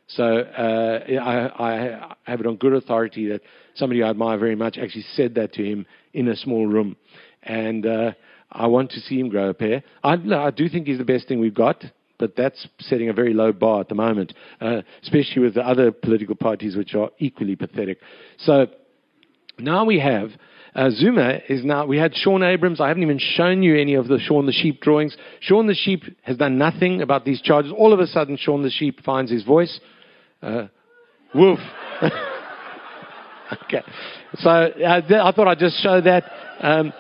So uh, I, I have it on good authority that somebody I admire very much actually said that to him in a small room. And uh, I want to see him grow a pair. I, I do think he's the best thing we've got, but that's setting a very low bar at the moment, uh, especially with the other political parties which are equally pathetic. So now we have. Uh, Zuma is now, we had Shaun Abrahams. I haven't even shown you any of the Shaun the Sheep drawings. Shaun the Sheep has done nothing about these charges. All of a sudden, Shaun the Sheep finds his voice. Uh, woof. okay. So uh, th- I thought I'd just show that. Um,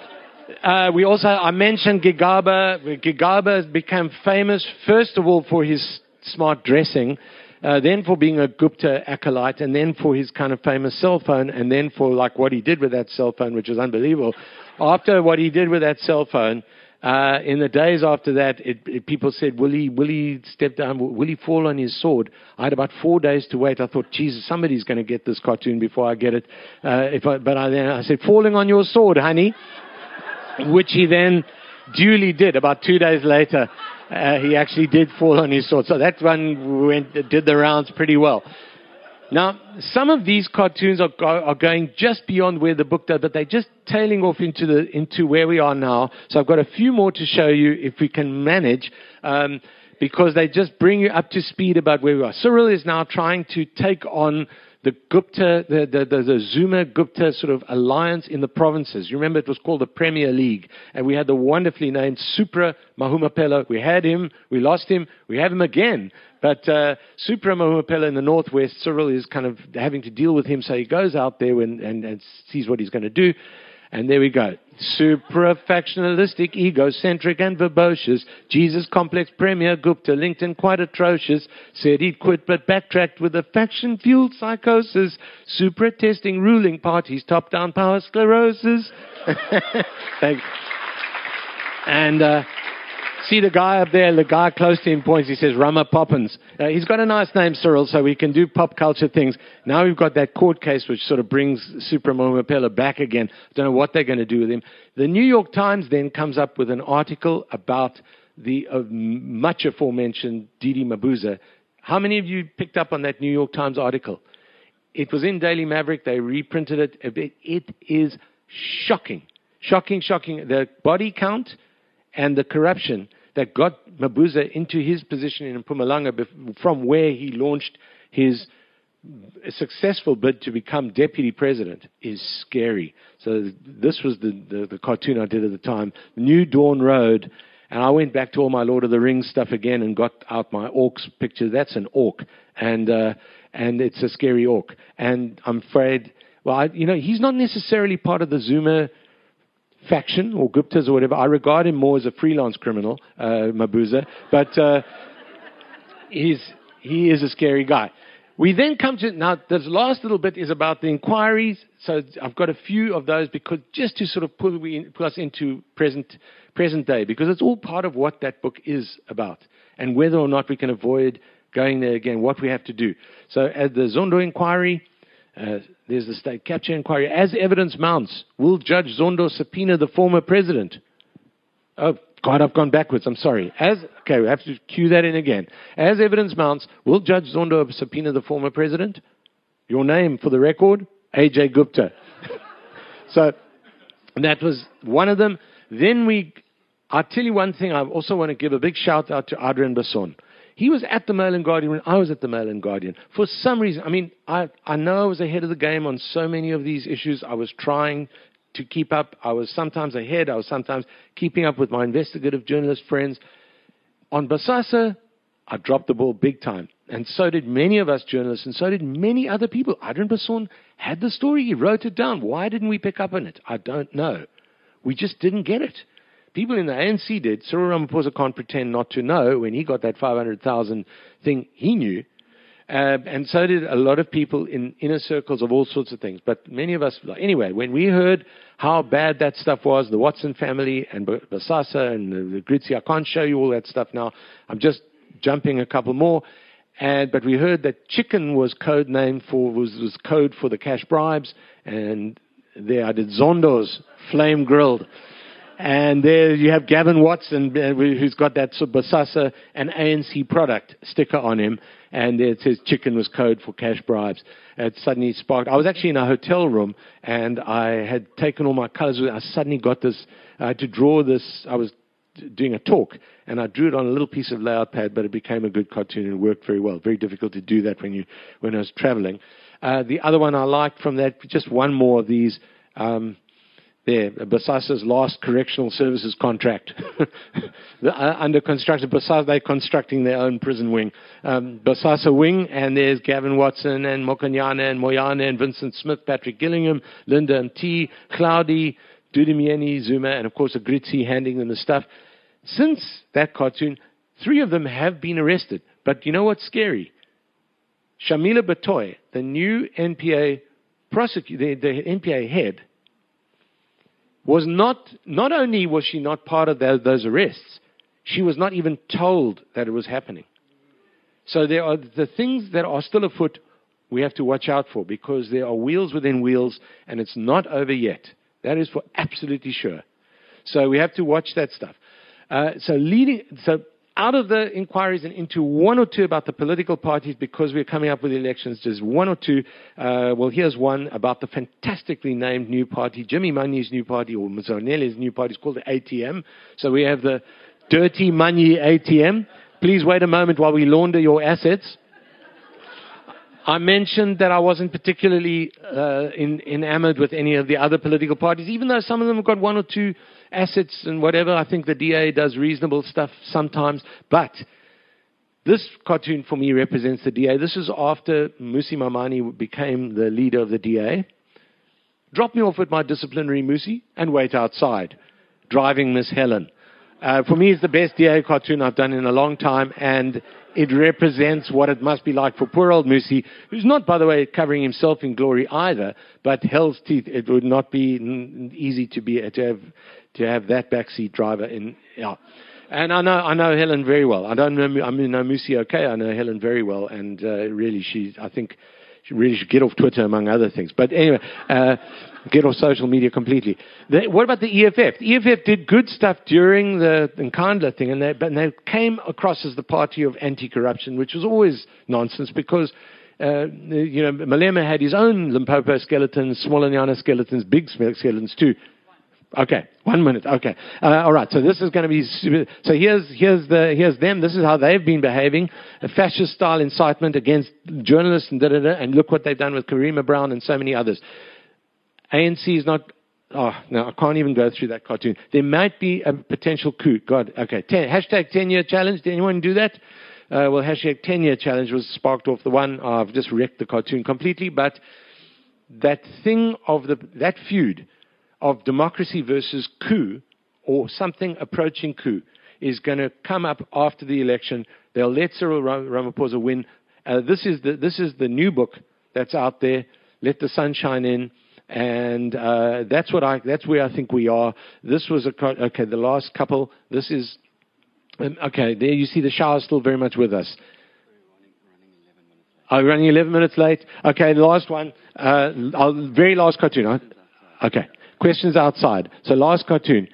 uh, we also, I mentioned Gigaba. Gigaba became famous, first of all, for his smart dressing, uh, then for being a Gupta acolyte, and then for his kind of famous cell phone, and then for like what he did with that cell phone, which is unbelievable. After what he did with that cell phone, uh, in the days after that, it, it, people said, will he, will he step down? Will he fall on his sword? I had about four days to wait. I thought, Jesus, somebody's going to get this cartoon before I get it. Uh, if I, but I, then I said, falling on your sword, honey, which he then duly did. About two days later, uh, he actually did fall on his sword. So that one went, did the rounds pretty well. Now, some of these cartoons are, are going just beyond where the book does, but they're just tailing off into, the, into where we are now. So I've got a few more to show you if we can manage, um, because they just bring you up to speed about where we are. Cyril is now trying to take on the Gupta, the, the, the, the, Zuma Gupta sort of alliance in the provinces. You remember it was called the Premier League, and we had the wonderfully named Supra Mahumapelo. We had him, we lost him, we have him again. But uh, Supra Mahumapelo in the northwest, Cyril is kind of having to deal with him, so he goes out there and, and, and sees what he's going to do. And there we go. Supra-factionalistic, egocentric and verbose. Jesus complex premier Gupta, LinkedIn quite atrocious. Said he'd quit but backtracked with a faction-fueled psychosis. Supra-testing ruling parties, top-down power sclerosis. Thanks. And uh, See the guy up there, the guy close to him points, he says, Rama Poppins. Uh, he's got a nice name, Cyril, so we can do pop culture things. Now we've got that court case which sort of brings Mahumapelo back again. Don't know what they're going to do with him. The New York Times then comes up with an article about the uh, much aforementioned Didi Mabuza. How many of you picked up on that New York Times article? It was in Daily Maverick. They reprinted it. It is shocking. Shocking, shocking. The body count and the corruption that got Mabuza into his position in Mpumalanga from where he launched his successful bid to become deputy president is scary. So this was the, the, the, cartoon I did at the time, New Dawn Road, and I went back to all my Lord of the Rings stuff again and got out my orcs picture. That's an orc, and uh, and it's a scary orc. And I'm afraid, well, I, you know, he's not necessarily part of the Zuma faction or Guptas or whatever. I regard him more as a freelance criminal, uh, Mabuza, but uh, he's, he is a scary guy. We then come to now. This last little bit is about the inquiries. So I've got a few of those because just to sort of pull, we, pull us into present present day because it's all part of what that book is about and whether or not we can avoid going there again. What we have to do. So at the Zondo inquiry, uh, there's the state capture inquiry. As evidence mounts, will Judge Zondo subpoena the former president? Oh, God, I've gone backwards. I'm sorry. As okay, we have to cue that in again. As evidence mounts, will Judge Zondo subpoena the former president? Your name for the record, Ajay Gupta. so that was one of them. Then we, I'll tell you one thing. I also want to give a big shout out to Adriaan Basson. He was at the Mail and Guardian when I was at the Mail and Guardian. For some reason, I mean, I, I know I was ahead of the game on so many of these issues. I was trying to keep up. I was sometimes ahead. I was sometimes keeping up with my investigative journalist friends. On Bosasa, I dropped the ball big time. And so did many of us journalists, and so did many other people. Adriaan Basson had the story. He wrote it down. Why didn't we pick up on it? I don't know. We just didn't get it. People in the ANC did. Cyril Ramaphosa can't pretend not to know when he got that 500,000 thing he knew. Uh, and so did a lot of people in inner circles of all sorts of things. But many of us, anyway, when we heard how bad that stuff was, the Watson family and Bosasa and the, the I can't show you all that stuff now. I'm just jumping a couple more. And, but we heard that chicken was code name for, was, was code for the cash bribes. And there I did Zondo's flame grilled. And there you have Gavin Watson, uh, who's got that Bosasa and ANC product sticker on him. And it says chicken was code for cash bribes. It suddenly sparked. I was actually in a hotel room and I had taken all my colors. I suddenly got this, I had to draw this. I was doing a talk and I drew it on a little piece of layout pad, but it became a good cartoon and worked very well. Very difficult to do that when you, when I was traveling. Uh, the other one I liked from that, just one more of these, um, there, Bosasa's last correctional services contract. uh, under construction, Bosasa, they're constructing their own prison wing. Um, Bosasa wing, and there's Gavin Watson and Mokonyane and Moyana and Vincent Smith, Patrick Gillingham, Linda Mti, Cloudy, Dudu Myeni, Zuma, and of course Agrizzi handing them the stuff. Since that cartoon, three of them have been arrested. But you know what's scary? Shamila Batohi, the new NPA prosecutor, the, the NPA head, was not, not only was she not part of those, those arrests, she was not even told that it was happening. So there are the things that are still afoot we have to watch out for because there are wheels within wheels and it's not over yet. That is for absolutely sure. So we have to watch that stuff. Uh, so leading, so out of the inquiries and into one or two about the political parties because we're coming up with elections. There's one or two. Uh, well, here's one about the fantastically named new party, Jimmy Manyi's new party, or Mzwanele's new party. It's called the ATM. So we have the Dirty Manyi ATM. Please wait a moment while we launder your assets. I mentioned that I wasn't particularly uh, in, enamored with any of the other political parties, even though some of them have got one or two assets and whatever. I think the DA does reasonable stuff sometimes, but This cartoon for me represents the DA. This is after Mmusi Maimane became the leader of the DA. Drop me off at my disciplinary Mmusi, and wait outside, driving Miss Helen. Uh, for me, it's the best DA cartoon I've done in a long time, and it represents what it must be like for poor old Mmusi, who's not, by the way, covering himself in glory either, but hell's teeth. It would not be easy to be to have to have that backseat driver in. Yeah. And I know I know Helen very well. I don't know I mean know Mmusi okay. I know Helen very well, and uh, really, she I think really should get off Twitter among other things. But anyway, uh, get off social media completely. The, what about the EFF? The EFF did good stuff during the Nkandla thing, and they, but they came across as the party of anti-corruption, which was always nonsense because. Uh, you know, Malema had his own Limpopo skeletons, Smallanyana skeletons, big skeletons too. Okay, one minute. Okay, uh, all right. So this is going to be. So here's here's the here's them. This is how they've been behaving. A fascist style incitement against journalists and da da da. And look what they've done with Karima Brown and so many others. ANC is not. Oh no, I can't even go through that cartoon. There might be a potential coup. God. Okay. Ten, hashtag ten year challenge. Did anyone do that? Uh, well, hashtag ten year challenge was sparked off the one. Oh, I've just wrecked the cartoon completely. But that thing of the that feud of democracy versus coup or something approaching coup is going to come up after the election. They'll let Cyril Ramaphosa win. Uh, this, is the, this is the new book that's out there. Let the sunshine in. And uh, that's what I. That's where I think we are. This was a okay. The last couple. This is um, okay. There you see the shower still very much with us. Are we running 11 minutes late? Okay, the last one. Uh, very last cartoon. Okay. Questions outside. So last cartoon.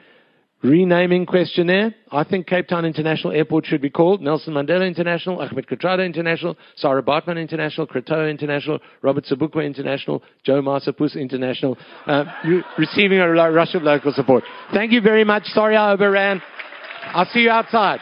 Renaming questionnaire. I think Cape Town International Airport should be called Nelson Mandela International, Ahmed Kathrada International, Sarah Baartman International, Krotoa International, Robert Sobukwe International, Joe Masapus International, uh, receiving a rush of local support. Thank you very much. Sorry I overran. I'll see you outside.